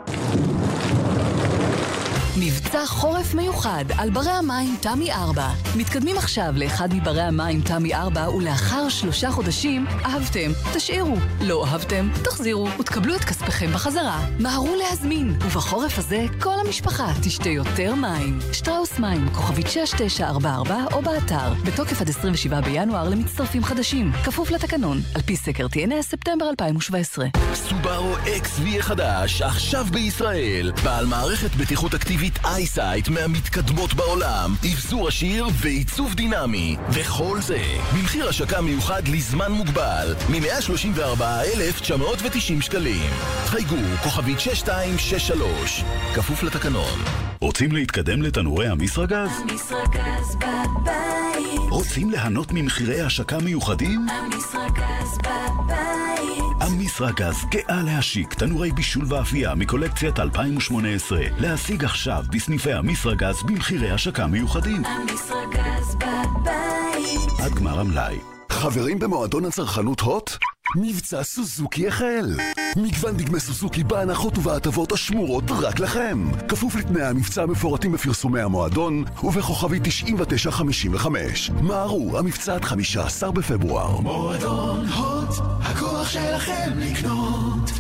מבצע חורף מיוחד על ברי המים תמי 4. מתקדמים עכשיו לאחד מברי המים תמי 4 ולאחר שלושה חודשים אהבתם, תשאירו. לא אהבתם, תחזירו ותקבלו את כספכם בחזרה. מהרו להזמין, ובחורף הזה כל המשפחה תשתה יותר מים. שטראוס מים, כוכבית 6944 או באתר. בתוקף עד 27 בינואר למצטרפים חדשים. כפוף לתקנון, על פי סקר TNS ספטמבר 2017. סובארו XV החדש, עכשיו בישראל. בעל מערכת בטיחות אקטיבית אייסייט מהמתקדמות בעולם, אבזור עשיר ועיצוב דינמי. וכל זה, במחיר השקה מיוחד לזמן מוגבל, מ-134,990 שקלים. חייגו, כוכבית 6263, כפוף לתקנון. רוצים להתקדם לתנורי המסרגז? המסרגז בבית, רוצים ליהנות ממחירי השקה מיוחדים? המסרגז בבית, המסרגז גאה להשיק תנורי בישול ואפייה מקולקציית 2018 להשיג עכשיו בסניפי המסרגז במחירי השקה מיוחדים המסרגז בבית. עד גמר המלאי חברים במועדון הצרכנות הוט? מבצע סוזוקי החל. מגוון דגמי סוזוקי בהנחות ובהטבות השמורות רק לכם. כפוף לתנאי המבצע המפורטים בפרסומי המועדון ובכוכבי 9955. מהרו, המבצע עד 15 בפברואר. מועדון הוט, הכוח שלכם לקנות.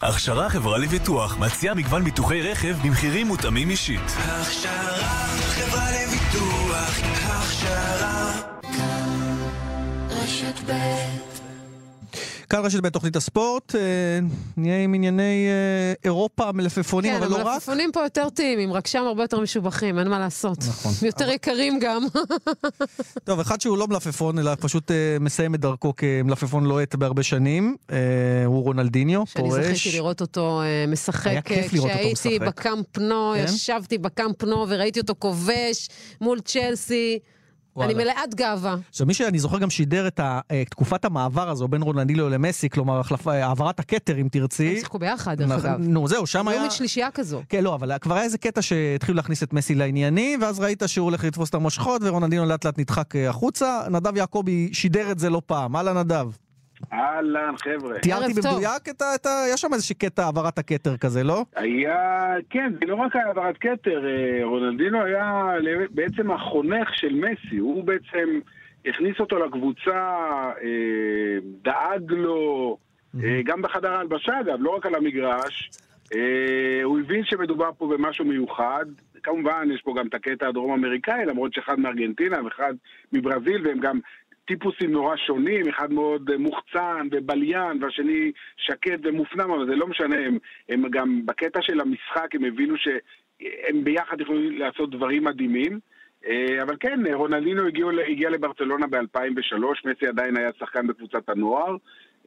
הכשרה חברה לביטוח מציעה מגוון ביטוחי רכב במחירים מותאמים אישית. הכשרה, חברה לביטוח, הכשרה. כאן רשת ב' כאן רשת ב' תוכנית הספורט, אה, נהיה עם ענייני אה, אירופה, מלפפונים, כן, אבל לא רק. המלפפונים פה יותר טעימים, רק שם הרבה יותר משובחים, אין מה לעשות. נכון. יותר יקרים גם. טוב, אחד שהוא לא מלפפון, אלא פשוט אה, מסיים את דרכו כמלפפון לוהט בהרבה שנים, הוא רונלדיניו, שאני פורש. זכיתי לראות אותו משחק. היה כיף לראות אותו כשהייתי משחק. בקאמפ נו, כן? ישבתי בקאמפ נו וראיתי אותו כובש מול צ'לסי. וואלה. אני מלאת גאווה. עכשיו, מי שאני זוכר גם שידר את אה, תקופת המעבר הזו בין רונלדיניו למסי, כלומר החלפה- העברת הכתר, אם תרצי. הם שיחקו ביחד, דרך נכון, אגב. נו, זהו, שם היו היה... מין שלישייה כזו. כן, לא, אבל כבר היה איזה קטע שהתחילו להכניס את מסי לעניינים, ואז ראית שהוא הולך לתפוס את המושכות, ורונלדינו לאט לאט נדחק אה, החוצה. נדב יעקבי שידר את זה לא פעם. אהלן נדב. אהלן, חבר'ה. תיארתי במדויק את ה... את ה- יש שם איזה קטע העברת הכתר כזה, לא? היה, כן, זה לא רק העברת כתר, אה, רונלדינו היה בעצם החונך של מסי, הוא בעצם הכניס אותו לקבוצה, אה, דאג לו, אה, גם בחדר ההלבשה אגב, לא רק על המגרש, הוא הבין שמדובר פה במשהו מיוחד, כמובן יש פה גם את הקטע הדרום אמריקאי, למרות שאחד מארגנטינה ואחד מברזיל, והם גם טיפוסים נורא שונים, אחד מאוד אה, מוחצן ובליין, והשני שקט ומופנם, אבל זה לא משנה, הם, הם גם בקטע של המשחק הם הבינו שהם ביחד יכולים לעשות דברים מדהימים. אה, אבל כן, אה, רונלדינו הגיע, הגיע לברצלונה ב-2003, מסי עדיין היה שחקן בקבוצת הנוער.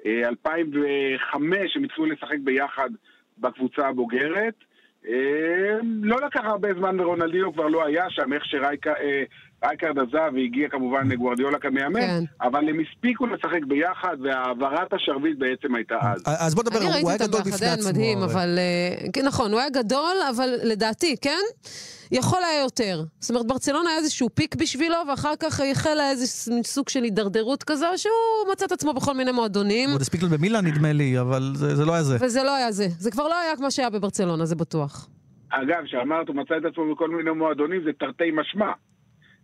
אה, 2005 הם התחילו לשחק ביחד בקבוצה הבוגרת. אה, לא לקח הרבה זמן ורונלדינו כבר לא היה שם, איך שרייקרד עזב והגיע כמובן לגוורדיולה כמאמן, כן. אבל הם הספיקו לשחק ביחד והעברת השרביט בעצם הייתה אז. אז בוא נדבר, אני ראיתי הוא היה גדול ביחד, בפני אין, עצמו. מדהים, הרי. אבל... אה, כן, נכון, הוא היה גדול, אבל לדעתי, כן? יכול היה יותר. זאת אומרת, ברצלונה היה איזשהו פיק בשבילו, ואחר כך החלה איזה סוג של הידרדרות כזו, שהוא מצא את עצמו בכל מיני מועדונים, הוא עוד הספיק לו במילאן נדמה לי, אבל זה זה לא היה זה. וזה לא היה זה. זה כבר לא היה כמו שהיה בברצלונה, זה בטוח. אגב, שאמרת, הוא מצא את עצמו בכל מיני מועדונים, זה תרתי משמע.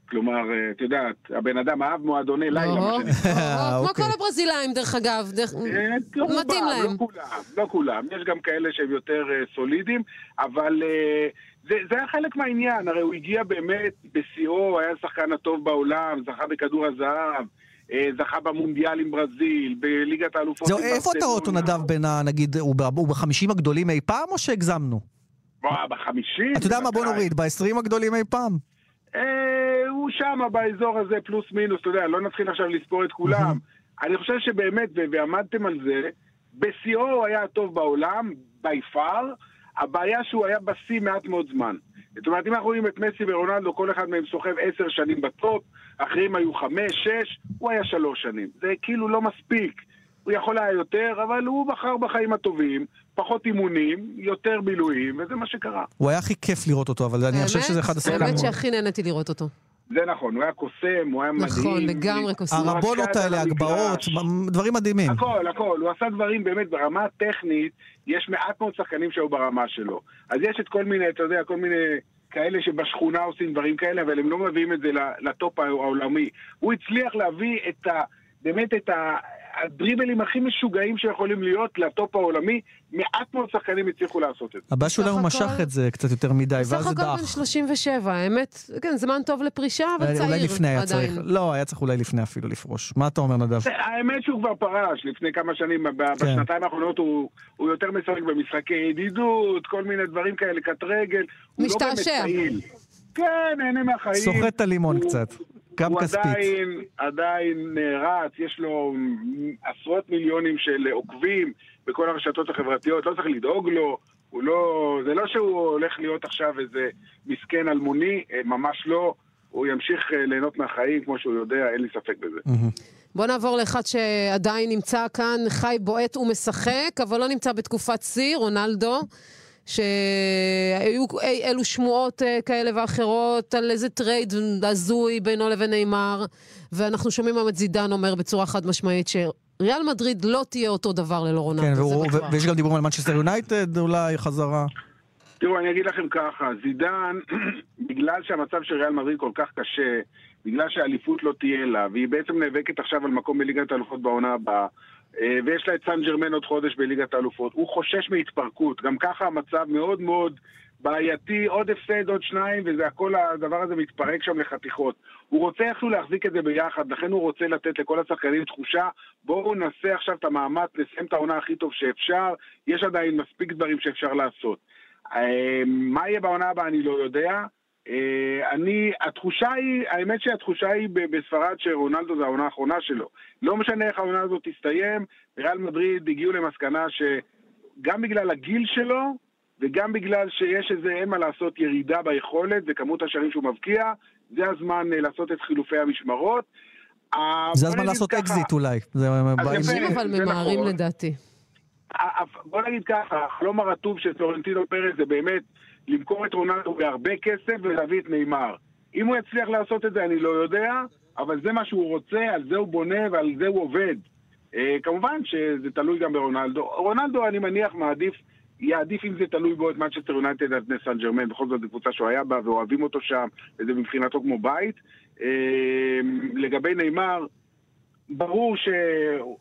כלומר, אה, את יודעת, הבן אדם אהב מועדוני לילה, מה או, שנקרא. או, כמו אוקיי. כל הברזילאים, דרך אגב. רובם, מתאים להם. לא כולם, לא כולם. יש גם כאלה שהם יותר אה, סולידיים, אבל אה, זה, זה היה חלק מהעניין. הרי הוא הגיע באמת בשיאו, היה השחקן הטוב בעולם, זכה בכדור הזהב, אה, זכה במונדיאל עם ברזיל, בליגת האלופות זהו, איפה אתה רואה אותו. נדב בין ה... נגיד, הוא בחמישים הגדולים אי פעם, או שהגזמנו? בחמישים? אתה יודע מה, בוא. נוריד, בעשרים הגדולים אי פעם? אה, הוא שם באזור הזה פלוס מינוס, אתה יודע, לא נתחיל עכשיו לספור את כולם. אני חושב שבאמת, ועמדתם על זה, בשיאו הוא היה הטוב בעולם, by far, הבעיה שהוא היה בשיא מעט מאוד זמן. זאת אומרת, אם אנחנו רואים את מסי ורונלדו, כל אחד מהם סוחב עשר שנים בטופ, אחרים היו חמש, שש, הוא היה שלוש שנים. זה כאילו לא מספיק. הוא יכול היה יותר, אבל הוא בחר בחיים הטובים, פחות אימונים, יותר בילויים, וזה מה שקרה. הוא היה הכי כיף לראות אותו, אבל אני חושב שזה אחד השחקנים. האמת שהכי נהניתי לראות אותו. זה נכון, הוא היה קוסם, הוא היה מדהים. נכון, לגמרי קוסם. הרבונות האלה. הגבהות, מ- דברים מדהימים. הכל, הכל. הוא עשה דברים באמת ברמה הטכנית, יש מעט מאוד שחקנים שהיו ברמה שלו. אז יש את כל מיני, אתה יודע, כל מיני כאלה שבשכונה עושים דברים כאלה, אבל הם לא מביאים את זה ל- לטופ העולמי. הוא הצליח להביא את ה... באמת את ה... הדריבלים הכי משוגעים שיכולים להיות לטופ העולמי, מעט מאוד שחקנים הצליחו לעשות את זה. הבעיה שאולי הוא בסך משך את זה קצת יותר מדי, בסך ואז זה הכל בן דח. 37, האמת, כן, זמן טוב לפרישה, אבל צעיר אולי לפני היה. צריך, לא, היה צריך אולי לפני אפילו לפרוש. מה אתה אומר, נדב? האמת שהוא כבר פרש לפני כמה שנים, כן. בשנתיים האחרונות הוא, יותר משחק במשחקי ידידות, כל מיני דברים כאלה, קט רגל. לא משתעשע. כן, נהנה מהחיים. סוחט את הלימון קצת. גם הוא כספית. עדיין, עדיין אה, רץ, יש לו עשרות מיליונים של עוקבים בכל הרשתות החברתיות, לא צריך לדאוג לו, הוא לא, זה לא שהוא הולך להיות עכשיו איזה מסכן אלמוני, אה, ממש לא. הוא ימשיך אה, ליהנות מהחיים כמו שהוא יודע, אין לי ספק בזה. בוא נעבור לאחד שעדיין נמצא כאן, חי, בועט ומשחק, אבל לא נמצא בתקופת שיא, רונלדו. שהיו אי אלו שמועות אה, כאלה ואחרות על איזה trade הזוי בינו לבין נאמר, ואנחנו שומעים היום את זידן אומר בצורה חד משמעית ריאל מדריד לא תהיה אותו דבר ללא כן, רונלדו, והוא- זה בטוח. ויש גם דיבורים על מנצ'סטר יונייטד אולי חזרה. תראו, אני אגיד לכם ככה, זידן, בגלל שהמצב של ריאל מדריד כל כך קשה, בגלל שהאליפות לא תהיה לה, והיא בעצם נאבקת עכשיו על מקום בליגת האלופות בעונה הבאה, אה, ויש לה את סן ג'רמן עוד חודש בליגת האלופות, הוא חושש מהתפרקות. גם ככה המצב מאוד מאוד בעייתי, עוד הפסד, עוד שניים, וזה הכל, הדבר הזה מתפרק שם לחתיכות. הוא רוצה איכשהו להחזיק את זה ביחד, לכן הוא רוצה לתת לכל השחקנים תחושה, בואו נעשה עכשיו את המאמץ, נסיים את העונה הכי טוב שאפשר, יש עדיין מספיק דברים שאפשר לעשות. אה, מה יהיה בעונה הבאה אני לא יודע. אה, אני, התחושה היא, האמת שהתחושה היא בספרד שרונלדו זה העונה האחרונה שלו. לא משנה איך העונה הזאת תסתיים, ריאל מדריד הגיעו למסקנה שגם בגלל הגיל שלו, וגם בגלל שיש איזה, אין מה לעשות, ירידה ביכולת וכמות השערים שהוא מבקיע, זה הזמן אה, לעשות את חילופי המשמרות. זה הזמן לעשות ככה, אקזיט אולי. זה אנשים אבל זה ממהרים נכון. לדעתי. בוא נגיד ככה, החלום הרטוב של פלורנטינו פרס זה באמת למכור את רונלדו בהרבה כסף ולהביא את נאמר. אם הוא יצליח לעשות את זה אני לא יודע, אבל זה מה שהוא רוצה, על זה הוא בונה ועל זה הוא עובד. אה, כמובן שזה תלוי גם ברונלדו. רונלדו אני מניח מעדיף, יעדיף אם זה תלוי בו את מנצ'סטר יונייטד על פני סן ג'רמן, בכל זאת זו קבוצה שהוא היה בה ואוהבים אותו שם, וזה מבחינתו כמו בית. אה, לגבי נאמר, ברור שהוא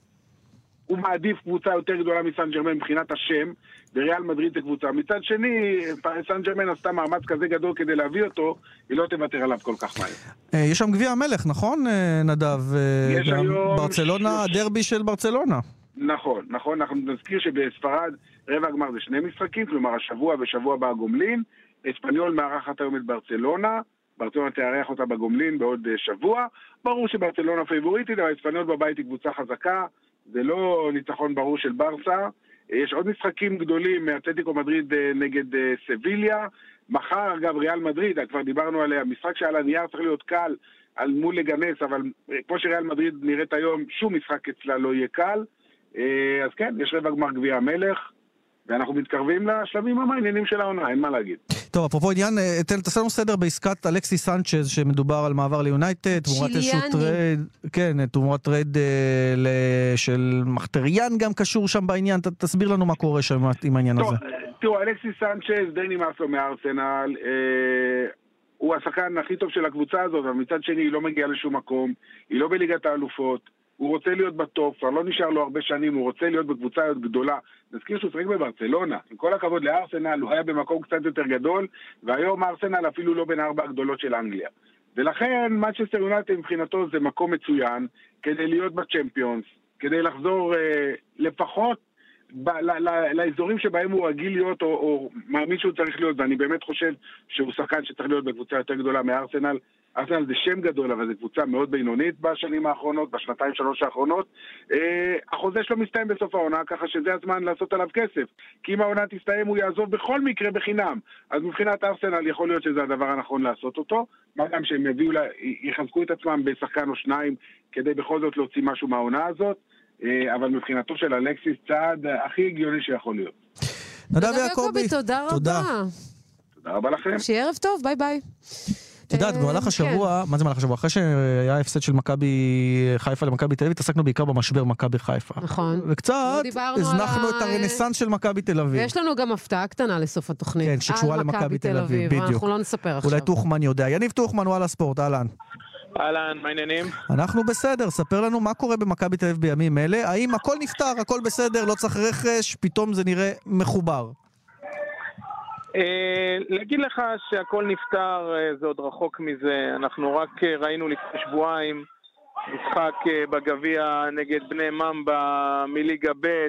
מעדיף קבוצה יותר גדולה מסן ג'רמן מבחינת השם, וריאל מדריד זה קבוצה. מצד שני, סן ג'רמן עשתה מאמץ כזה גדול כדי להביא אותו, היא לא תוותר עליו כל כך מהר. אה, יש שם גביע המלך, נכון, אה, נדב? אה, יש היום ברצלונה, הדרבי של ברצלונה. נכון, נכון, אנחנו נזכיר שבספרד רבע הגמר זה שני משחקים, כלומר השבוע ושבוע הבא הגומלין. אספניול מארחת היום את ברצלונה, ברצלונה תארח אותה בגומלין בעוד שבוע. ברור שברצלונה פייבוריטית, אבל אספניול בבית היא קבוצה חזקה, זה לא ניצחון ברור של ברסה. יש עוד משחקים גדולים, אתלטיקו מדריד אה, נגד אה, סביליה. מחר, אגב, ריאל מדריד, כבר דיברנו עליה, משחק שעל הנייר צריך להיות קל על מול לגנס, אבל אה, כמו שריאל מדריד נראית היום, שום משחק אצלה לא יהיה קל. אז כן, יש רבע גמר גביע המלך, ואנחנו מתקרבים לשלבים המעניינים של העונה, אין מה להגיד. טוב, אפרופו עניין, אה, תן- תעשה לנו סדר בעסקת אלכסיס סנצ'ז, שמדובר על מעבר ליונייטד, תמורת איזשהו. trade, כן, תמורת trade אה, של מחיטריאן גם קשור שם בעניין, תסביר לנו מה קורה שם עם העניין הזה. תראו, אלכסיס סנצ'ז די נמאס לו מארסנל, אה, הוא השחקן הכי טוב של הקבוצה הזאת, אבל מצד שני היא לא מגיעה לשום מקום, היא לא בליגת האלופות, הוא רוצה להיות ב top, כבר לא נשאר לו הרבה שנים, הוא רוצה להיות בקבוצה גדולה. נזכיר שהוא שיחק בברצלונה, עם כל הכבוד לארסנל, הוא היה במקום קצת יותר גדול, והיום ארסנל אפילו לא בין ארבע הגדולות של אנגליה. ולכן מנצ'סטר יונייטד מבחינתו זה מקום מצוין כדי להיות בצ'מפיונס, כדי לחזור אה, לפחות ב- ל- ל- לאזורים שבהם הוא רגיל להיות או, או מאמין שהוא צריך להיות, ואני באמת חושב שהוא שחקן שצריך להיות בקבוצה יותר גדולה מארסנל. ארסנל זה שם גדול, אבל זו קבוצה מאוד בינונית בשנים האחרונות, בשנתיים שלוש האחרונות. אה, החוזה שלו מסתיים בסוף העונה, ככה שזה הזמן לעשות עליו כסף. כי אם העונה תסתיים הוא יעזוב בכל מקרה בחינם. אז מבחינת ארסנל יכול להיות שזה הדבר הנכון לעשות אותו. מה גם שהם יביאו, לה- יחזקו את עצמם בשחקן או שניים כדי בכל זאת להוציא משהו מהעונה הזאת. אה, אבל מבחינתו של אלכסיס צעד הכי הגיוני שיכול להיות. נדב יעקבי, תודה תודה. רבה. תודה רבה לכם. שיהיה ערב טוב, ביי ביי. את יודעת, אה, במהלך השבוע, מה זה במהלך השבוע? אחרי שהיה הפסד של מכבי חיפה למכבי תל אביב, התעסקנו בעיקר במשבר מכבי חיפה. נכון. וקצת דיברנו הזנחנו את הרנסאנס של מכבי תל אביב. ויש לנו גם הפתעה קטנה לסוף התוכנית. כן, שקשורה למכבי תל אביב, בדיוק. אנחנו לא נספר עכשיו. אולי טוחמן יודע. יניב טוחמן, וואלה ספורט, אהלן. אהלן, מה העניינים? אנחנו בסדר, ספר לנו מה קורה במכבי תל אביב בימים אלה. האם הכל נפתר, הכל בסדר, לא צריך רכש, פתאום זה נראה מחובר. אה, להגיד לך שהכל נפתר אה, זה עוד רחוק מזה. אנחנו רק אה, ראינו לפני שבועיים משחק בגביע נגד בני ממבה מליגה ב',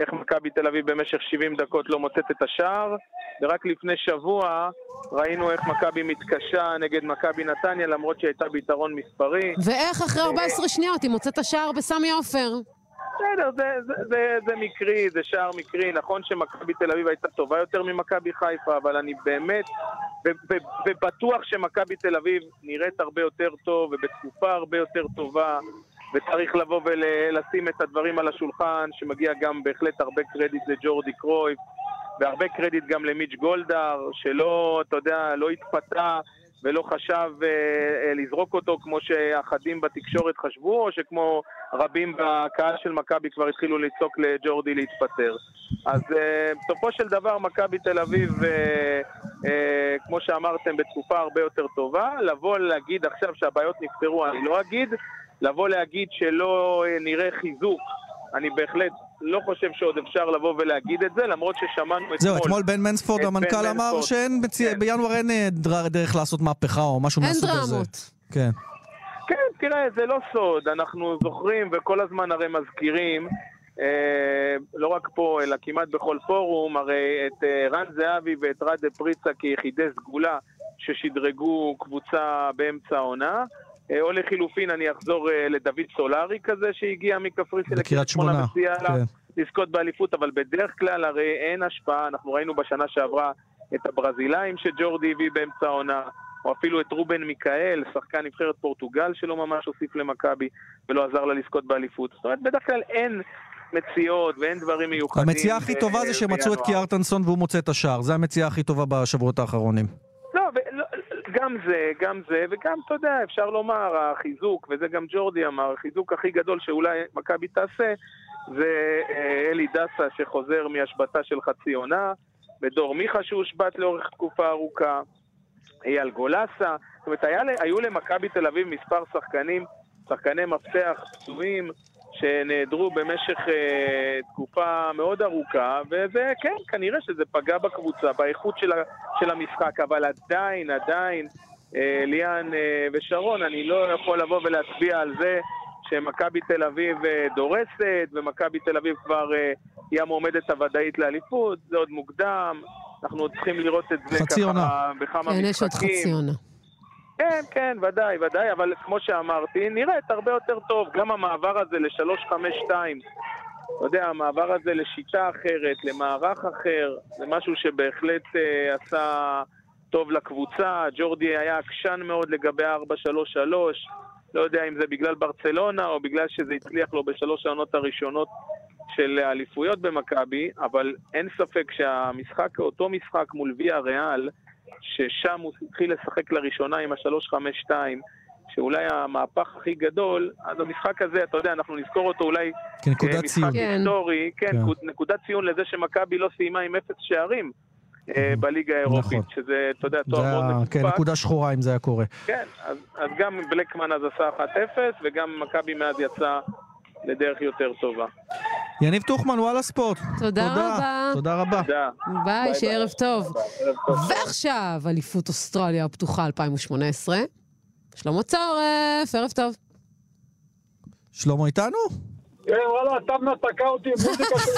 איך מכבי תל אביב במשך 70 דקות לא מוצאת את השער, ורק לפני שבוע ראינו איך מכבי מתקשה נגד מכבי נתניה למרות שהיא הייתה ביתרון מספרי. ואיך אחרי 14 שניות היא מוצאת את השער בסמי עופר? בסדר, זה, זה, זה, זה מקרי, זה שער מקרי. נכון שמכבי תל אביב הייתה טובה יותר ממכבי חיפה, אבל אני באמת, ובטוח שמכבי תל אביב נראית הרבה יותר טוב ובתקופה הרבה יותר טובה, וצריך לבוא ולשים את הדברים על השולחן, שמגיע גם בהחלט הרבה קרדיט לג'ורדי קרויף, והרבה קרדיט גם למיץ' גולדהר, שלא, אתה יודע, לא התפתה ולא חשב אה, אה, לזרוק אותו כמו שאחדים בתקשורת חשבו, או שכמו רבים בקהל של מכבי כבר התחילו לצעוק לג'ורדי להתפטר. אז אה, בסופו של דבר מכבי תל אביב, כמו שאמרתם, בתקופה הרבה יותר טובה. לבוא להגיד עכשיו שהבעיות נפתרו, אני לא אגיד. לבוא להגיד שלא אה, נראה חיזוק, אני בהחלט לא חושב שעוד אפשר לבוא ולהגיד את זה, למרות ששמענו אתמול... זהו, אתמול בן מנספורד, המנכ"ל, אמר בצי- כן. בינואר אין אה, דר- דרך לעשות מהפכה או משהו אין מהסוג הזה. דרמות. כן. כן, תראה, זה לא סוד, אנחנו זוכרים וכל הזמן הרי מזכירים, אה, לא רק פה, אלא כמעט בכל פורום, הרי את אה, רן זהבי ואת רדה פריצה כיחידי סגולה ששדרגו קבוצה באמצע העונה. אה, או לחילופין, אני אחזור אה, לדוד סולארי כזה שהגיע מקפריסין בקריית שמונה, מציע לה כן. לזכות באליפות, אבל בדרך כלל הרי אין השפעה, אנחנו ראינו בשנה שעברה את הברזילאים שג'ורדי הביא באמצע העונה, או אפילו את רובן מיקאל, שחקן נבחרת פורטוגל שלא ממש הוסיף למכבי ולא עזר לה לזכות באליפות. זאת אומרת, בדרך כלל אין מציאות ואין דברים מיוחדים. המציאה הכי ב- טובה זה שמצאו את. קיארטנסון והוא מוצא את השער. זה המציאה הכי טובה בשבועות האחרונים. לא, גם זה, גם זה, וגם, אתה יודע, אפשר לומר, החיזוק, וזה גם ג'ורדי אמר, החיזוק הכי גדול שאולי מכבי תעשה, זה אה, אלי דסה שחוזר מהשבתה של חצי עונה, בדור מיכה שהושבת לאורך תקופה ארוכה, אייל גולסה, זאת אומרת, היה, היו למכבי תל אביב מספר שחקנים, שחקני מפתח פצועים, שנעדרו במשך אה, תקופה מאוד ארוכה, וזה, כן, כנראה שזה פגע בקבוצה, באיכות של, ה, של המשחק, אבל עדיין, עדיין, אה, ליאן אה, ושרון, אני לא יכול לבוא ולהצביע על זה שמכבי תל אביב אה, דורסת, ומכבי תל אביב כבר אה, היא המועמדת הוודאית לאליפות, זה עוד מוקדם, אנחנו עוד צריכים לראות את זה ככה. בכמה כן, משחקים. יש עוד חצי עונה. כן, כן, ודאי, ודאי, אבל כמו שאמרתי, נראית הרבה יותר טוב. גם המעבר הזה ל-352, אתה יודע, המעבר הזה לשיטה אחרת, למערך אחר, זה משהו שבהחלט אה, עשה טוב לקבוצה. ג'ורדי היה עקשן מאוד לגבי 433, לא יודע אם זה בגלל ברצלונה או בגלל שזה הצליח לו בשלוש העונות הראשונות של האליפויות במכבי, אבל אין ספק שהמשחק, אותו משחק מול ויה ריאל, ששם הוא התחיל לשחק לראשונה עם ה-352, שאולי המהפך הכי גדול, אז המשחק הזה, אתה יודע, אנחנו נזכור אותו אולי כנקודת כמשחק ציון. כן. היסטורי, כן, כן. כן. נקודת ציון לזה שמכבי לא סיימה עם אפס שערים אה, בליגה האירופית, נכון. שזה, אתה יודע, תואר מאוד היה, כן, מפוקפק. נקודה שחורה אם זה היה קורה. כן, אז, אז גם בלקמן אז עשה 1-0, וגם מכבי מאז יצאה לדרך יותר טובה. יניב טוחמן, וואלה ספורט. תודה רבה. תודה רבה. תודה. ביי, שיהיה ערב טוב. טוב. ועכשיו, אליפות אוסטרליה הפתוחה 2018. שלמה צורף, ערב טוב. שלמה איתנו? כן, וואלה, תמנה תקע אותי עם מוזיקה של.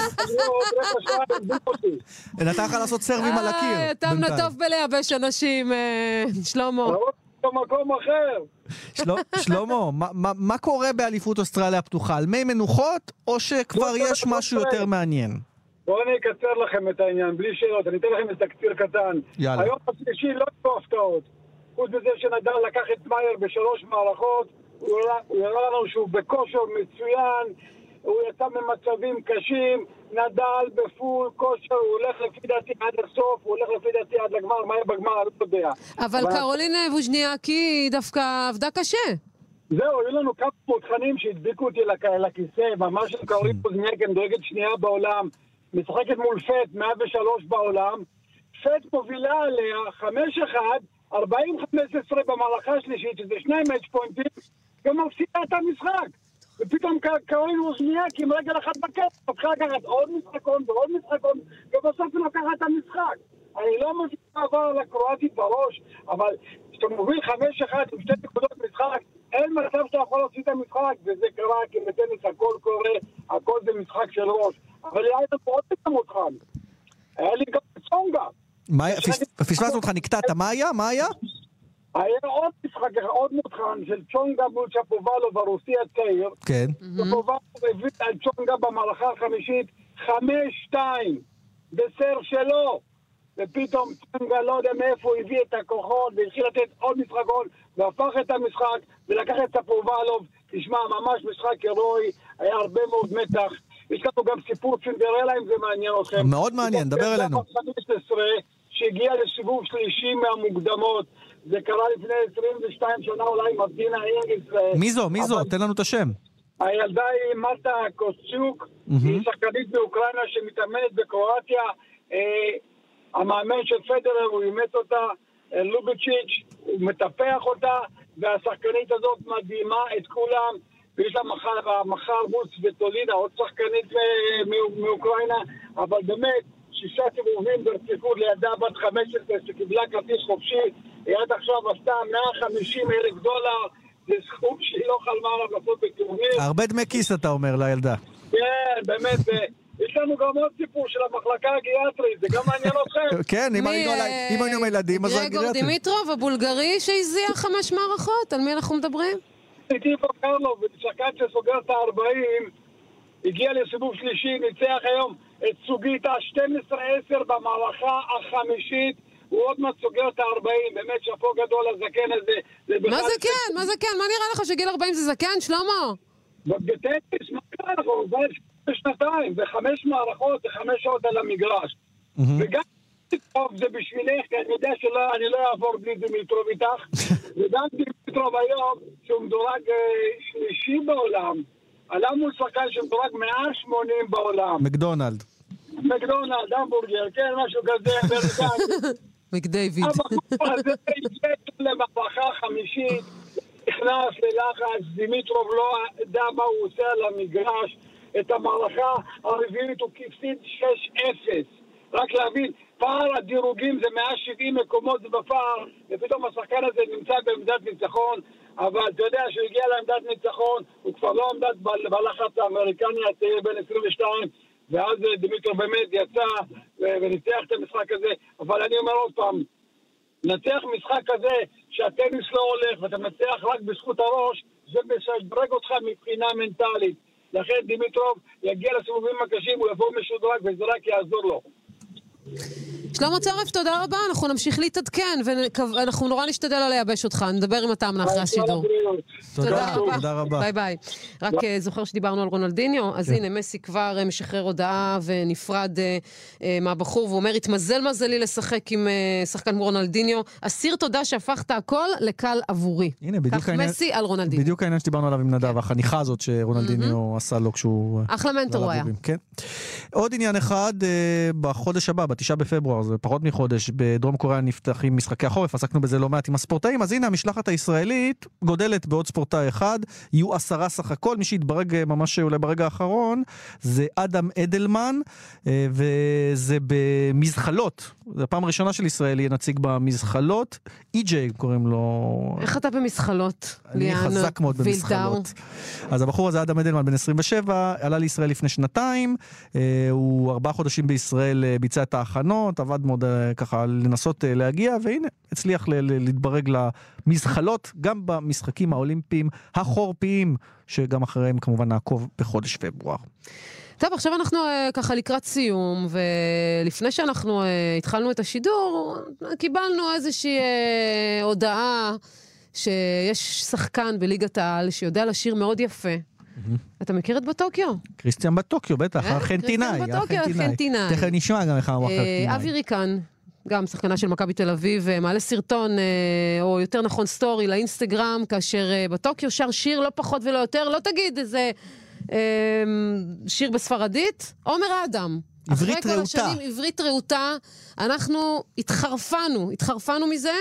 נתן לך לעשות סרבים על הקיר. אה, תמנה בינתיים. טוב בלייבש אנשים, אה, שלמה. במקום אחר. של- שלמה, מה- מה- מה קורה באליפות אוסטרליה הפתוחה? על מי מנוחות, או שכבר לא, יש לא, משהו לא, יותר מעניין? בואו אני אקצר לכם את העניין, בלי שאלות, אני אתן לכם איזה תקציר קטן. יאללה. היום השלישי לא יהיו הפתעות. חוץ מזה שנדל לקח את מאייר בשלוש מערכות, הוא הראה לנו שהוא בכושר מצוין, הוא יצא ממצבים קשים, נדל בפול כושר, הוא הולך לפי דעתי עד הסוף, הוא הולך לפי דעתי עד לגמר, מה יהיה בגמר, אני לא יודע. אבל קרולין ווז'ניאקי דווקא עבדה קשה. זהו, היו לנו כמה מותחנים שהדביקו אותי לכ- לכיסא, ממש קרולין פוזניאקן דואגת שנייה בעולם, משחקת מול פט, 103 בעולם, פט מובילה עליה 5-1, 40-15 במערכה השלישית, שזה שני מאץ' פוינטים, ומפסידה את המשחק. ופתאום קרולין ווזניאקי עם רגל אחת בכסף, מתחילה לקחת עוד משחקון ועוד משחקון, ובסוף היא לוקחת את המשחק. אני לא מבין מה עבר על הקרואטית בראש, אבל כשאתה מוביל 5-1 עם שתי נקודות משחק, אין מצב שאתה יכול להוציא את המשחק, וזה קרה כי בטניס הכל קורה, הכל זה משחק של ראש. אבל היה עוד פעם מותחן. היה לי גם? פס- פספסנו אותך, נקטעת. מה היה? מה היה? היה עוד משחק, אחד, עוד מותחן של צ'ונגה מול צ'פובלוב הרוסי הצעיר. כן. צ'פובלוב הביא על צ'ונגה במערכה החמישית חמש-שתיים בסר שלו. ופתאום צ'ונגה לא יודע מאיפה הוא הביא את הכוחות והתחיל לתת עוד משחקון והפך את המשחק ולקח את צפובלוב. תשמע, ממש משחק הירואי, היה הרבה מאוד מתח. יש לנו גם סיפור צינדרלה אם זה מעניין אתכם. מאוד מעניין, דבר אלינו. 15, שהגיע לסיבוב שלישי מהמוקדמות. זה קרה לפני 22 שנה אולי עם מדינה אינגס. מי זו? מי זו? תן לנו את השם. הילדה היא מטה קוסצ'וק, היא שחקנית מאוקראינה שמתאמנת בקרואטיה. אה, המאמן של פדרר, הוא אימץ אותה, אה, לובצ'יץ', הוא מטפח אותה, והשחקנית הזאת מדהימה את כולם. ויש לה מחר, מחר מוץ וטולינה, עוד שחקנית אה, מא- מאוקראינה, אבל באמת, שישה סיבובים ברציפות לידה בת 15 שקיבלה כרטיס חופשי, היא עד עכשיו עשתה 150 אלף דולר, זה סכום שהיא לא חלמה עליו לעשות בטורניר. הרבה דמי כיס אתה אומר לילדה. כן, באמת, ויש לנו גם עוד סיפור של המחלקה הגריאטרית, זה גם מעניין אתכם. כן, אם היינו על- אה, אם היינו עם הילדים, אז זה גרגור. דימיטרוב, הבולגרי שהזיע חמש מערכות? על מי אנחנו מדברים? טיפו קרלוב, שחקן שסוגר את ה-40, הגיע לסיבוב שלישי, ניצח היום את סוגיטה 12-10 במערכה החמישית. הוא עוד מעט סוגר את ה-40, באמת שאפו גדול לזקן הזה. מה זה כן? מה זה כן? מה נראה לך שגיל 40 זה זקן, שלמה? בטניס, מה קרה? אנחנו כבר בשנתיים, וחמש מערכות, וחמש שעות על המגרש. וגם טוב זה בשבילך, כי אני יודע שאני לא אעבור בלי דימיטרוב איתך. וגם דימיטרוב היום, שהוא מדורג אה, שלישי בעולם, עלה מול שחקן שמדורג 180 בעולם. מקדונלד. מקדונלד, המבורגר, כן, משהו כזה, אמריקאי. מקדייוויד. הבחור הזה הגיע למהפכה חמישית, נכנס ללחץ, דימיטרוב לא ידע מה הוא עושה על המגרש. את המערכה הרביעית הוא הפסיד 6-0. רק להבין, פער הדירוגים זה 170 מקומות בפער, ופתאום השחקן הזה נמצא בעמדת ניצחון, אבל אתה יודע שהוא הגיע לעמדת ניצחון, הוא כבר לא עמדת בלחץ האמריקני הצעיר בן 22, ואז אה, דימיטרוב באמת יצא וניצח את המשחק הזה, אבל אני אומר עוד פעם, לנצח משחק כזה שהטניס לא הולך ואתה מנצח רק בזכות הראש, זה משדרג אותך מבחינה מנטלית. לכן דימיטרוב יגיע לסיבובים הקשים, הוא יבוא משודרג וזה רק יעזור לו. שלמה צרף, תודה רבה, אנחנו נמשיך להתעדכן, ואנחנו נורא נשתדל לא לייבש אותך, נדבר איתך אחרי השידור. תודה, תודה רבה. ביי ביי. רק אה, זוכר שדיברנו על רונלדיניו, אז כן. הנה, מסי כבר אה, משחרר הודעה ונפרד אה, מהבחור, והוא אומר, התמזל מזלי לשחק עם שחקן כמו רונלדיניו. אסיר תודה שהפכת הכל לקל עבורי. הנה, בדיוק כך העניין- מסי על רונלדיניו. בדיוק העניין שדיברנו עליו עם נדב, החניכה הזאת שרונלדיניו עשה לו כשהוא... אחלה מנטור הוא היה. כן. עוד עניין אחד, בחודש הבא, בתשעה בפברואר, זה פחות מחודש, בדרום קוריאה נפתחים משחקי החורף, עסקנו בזה לא מעט עם הספורטאים, אז הנה המשלחת הישראלית גודלת בעוד ספורטאי אחד, יהיו עשרה סך הכל, מי שהתברג אה, ממש אולי ברגע האחרון, זה אדם אדלמן, אה, וזה במזחלות, זו הפעם הראשונה של ישראל יהיה נציג במזחלות, אי.ג'יי קוראים לו. איך אתה במזחלות, אני חזק מאוד? במזחלות. אז הבחור הזה, אדם אדלמן, בן 27, עלה לישראל לפני שנתיים. אה, הוא ארבעה חודשים בישראל ביצע את ההכנות, עבד מאוד אה, ככה לנסות אה, להגיע, והנה, הצליח להתברג למזחלות, גם במשחקים האולימפיים החורפיים, שגם אחריהם כמובן נעקוב בחודש פברואר. טוב, עכשיו אנחנו uh, ככה לקראת סיום, ולפני שאנחנו uh, התחלנו את השידור, קיבלנו איזושהי אה, הודעה שיש שחקן בליגת העל שיודע לשיר מאוד יפה. אתה מכיר את בטוקיו? קריסטיאן בטוקיו, בטח, אה, הארגנטינאי. קריסטיאן בטוקיו, הארגנטינאי. תכף נשמע גם איך אמרו אה, הארגנטינאי. אבי ריקן, גם שחקנה של מכבי תל אביב, אה, מעלה סרטון, או יותר נכון סטורי, לאינסטגרם, כאשר בטוקיו שר שיר לא פחות ולא יותר, לא תגיד איזה שיר בספרדית, עומר אדם. עברית אחרי כל רהוטה. השנים, עברית רהוטה. אנחנו התחרפנו, התחרפנו מזה,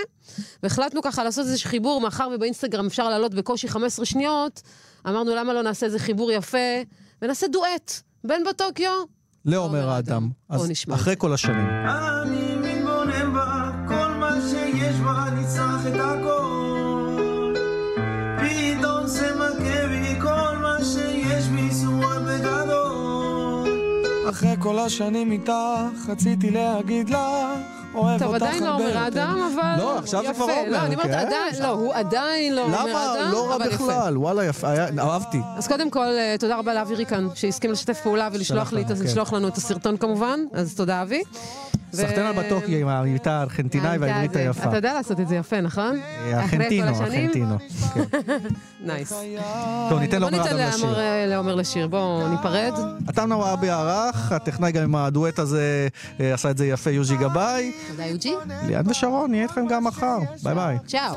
והחלטנו ככה לעשות איזה חיבור, מאחר ובאינסטגרם אפשר לעלות בקושי 15 שניות, אמרנו למה לא נעשה איזה חיבור יפה, ונעשה דואט בין בטוקיו לעומר האדם. אז אחרי כל השנים. אני אחרי כל השנים איתך, רציתי להגיד לך, אוהב טוב, אותך עדיין לא אומר. אדם, אבל לא, עכשיו זה. כבר עומר, לא, אני אומרת, כן. עדיין, לא, הוא עדיין לא אומר למה? אדם, לא רע אבל יפה. בכלל, וואלה, יפה, אהבתי. אז קודם כל, אה, תודה רבה לאבי ריקן, שהסכים לשתף פעולה ולשלוח לנו, את- כן. לנו את הסרטון כמובן, אז תודה אבי. סחטיין על בטוקי עם המבטא הארגנטינאי והעברית היפה. אתה יודע לעשות את זה יפה, נכון? ארגנטינו, ארגנטינו. נייס. טוב, ניתן בוא לעומר ניתן אדם לשיר. לעומר- לעומר לשיר, בואו ניפרד. אתה נוואבי ערך, הטכנאי גם עם הדואט הזה אה, עשה את זה יפה, יוז'י גבאי. תודה יוג'י. ליאן ושרון, נהיה איתכם גם מחר. ביי ביי. צ'או.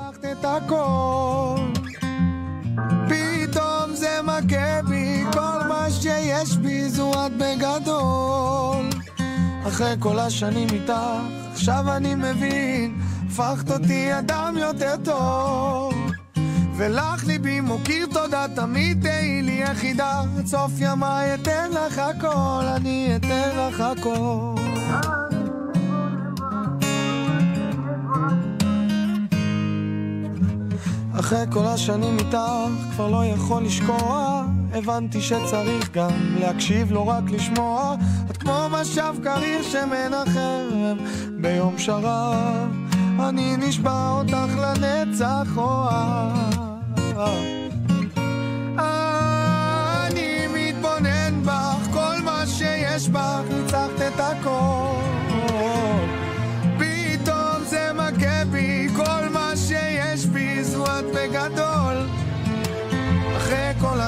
פתאום זה מכה בי כל מה שיש בי זו את בגדול אחרי כל השנים איתך עכשיו אני מבין הפכת אותי אדם יותר טוב ולך ליבי מוקיר תודה תמיד תהי לי יחידה עד סוף ימיי אתן לך הכל אני אתן לך הכל אחרי כל השנים איתך כבר לא יכול לשקוע הבנתי שצריך גם להקשיב, לא רק לשמוע. את כמו משב קריר שמנחם ביום שרב. אני נשבע אותך לנצח אוהב אני מתבונן בך, כל מה שיש בך ניצחת את הכל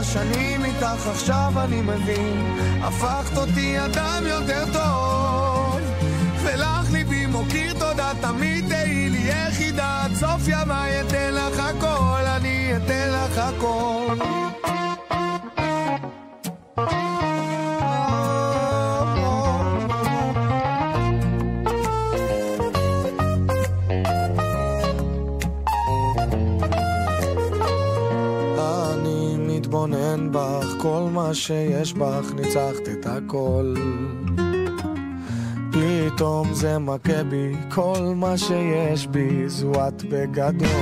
השנים איתך עכשיו אני מבין. הפכת אותי אדם יותר טוב. ולך ליבי מוקיר תודה תמיד תהי לי יחידה. עד סוף ימיי אתן לך הכל אני אתן לך הכל כל מה שיש בך, ניצחת את הכל. פתאום זה מכה בי, כל מה שיש בי, זו את בגדול.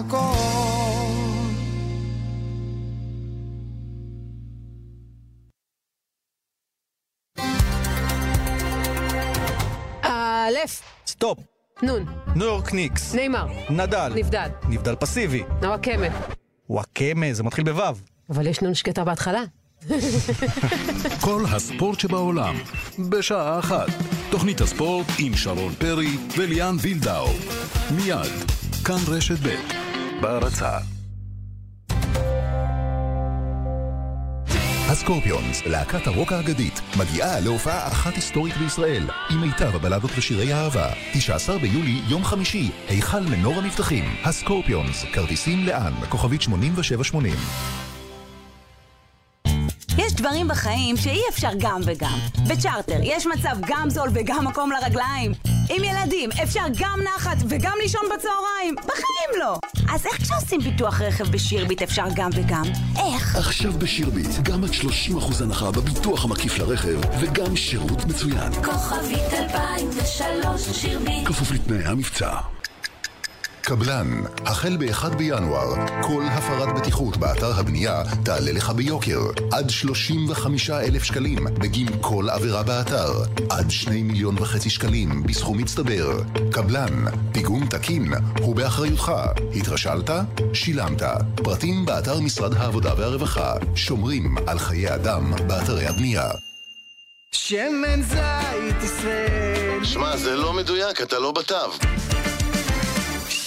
א', Stop. נון, ניו יורק ניקס. נאמר, נדל. נבדל, נבדל פסיבי. נוואקמה. וואקמה, זה מתחיל בוו. אבל יש נון שקטה בהתחלה. כל הספורט שבעולם, בשעה אחת. תוכנית הספורט עם שרון פרי וליאן וילדאו. מיד, כאן רשת ב' בהרצה. הסקורפיונס, להקת הרוק האגדית, מגיעה להופעה אחת היסטורית בישראל, עם מיטב הבלדות ושירי האהבה. 19 ביולי, יום חמישי, היכל מנור המבטחים. הסקורפיונס, כרטיסים לאן? כוכבית 8780. יש דברים בחיים שאי אפשר גם וגם. בצ'רטר יש מצב גם זול וגם מקום לרגליים. עם ילדים אפשר גם נחת וגם לישון בצהריים. בחיים לא. אז איך כשעושים ביטוח רכב בשירביט אפשר גם וגם? איך? עכשיו בשירביט, גם עד 30% הנחה בביטוח המקיף לרכב, וגם שירות מצוין. כוכבית 2003 שירביט כפוף לתנאי המבצע. קבלן, החל ב-1 בינואר, כל הפרת בטיחות באתר הבנייה תעלה לך ביוקר, עד 35 אלף שקלים בגין כל עבירה באתר, עד 2 מיליון וחצי שקלים בסכום מצטבר. קבלן, פיגום תקין הוא באחריותך. התרשלת? שילמת. פרטים באתר משרד העבודה והרווחה, שומרים על חיי אדם באתרי הבנייה. שמן זית ישראל שמע, זה לא מדויק, אתה לא בתו.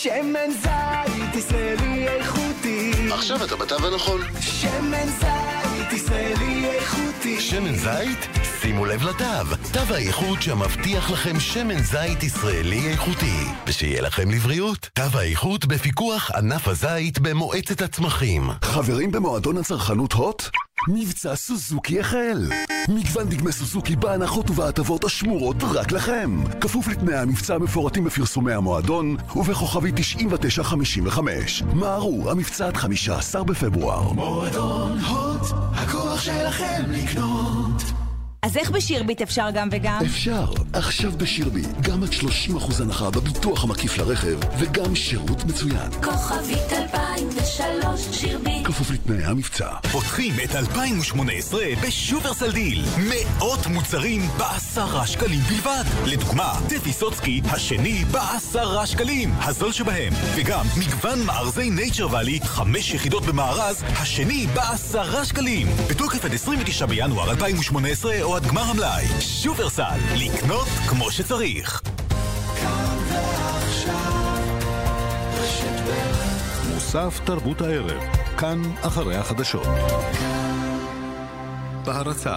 שמן זית ישראלי איכותי עכשיו אתה בתו הנכון. שמן זית ישראלי איכותי שמן זית? שימו לב לתו. תו האיכות שמבטיח לכם שמן זית ישראלי איכותי. ושיהיה לכם לבריאות. תו האיכות בפיקוח ענף הזית במועצת הצמחים. חברים במועדון הצרכנות הוט? מבצע סוזוקי החל! מגוון דגמי סוזוקי בהנחות ובהטבות השמורות רק לכם! כפוף לתנאי המבצע המפורטים בפרסומי המועדון ובכוכבי 9955. מהרו, המבצע עד 15 בפברואר. מועדון הוט, הכוח שלכם לקנות. אז איך בשירביט אפשר גם וגם? אפשר. עכשיו בשירביט, גם עד 30% הנחה בביטוח המקיף לרכב, וגם שירות מצוין. כוכבית 2003 שירביט כפוף לתנאי המבצע. פותחים את 2018 בשופרסל דיל. מאות מוצרים בעשרה שקלים בלבד. לדוגמה, תה ויסוצקי השני בעשרה שקלים, הזול שבהם. וגם מגוון מארזי נייצ'ר ואלי, חמש יחידות במארז, השני בעשרה שקלים. בתוקף עד 29 בינואר 2018 עד גמר המלאי. שופרסל, לקנות כמו שצריך. מוסף תרבות הערב, כאן אחרי החדשות. בהרצה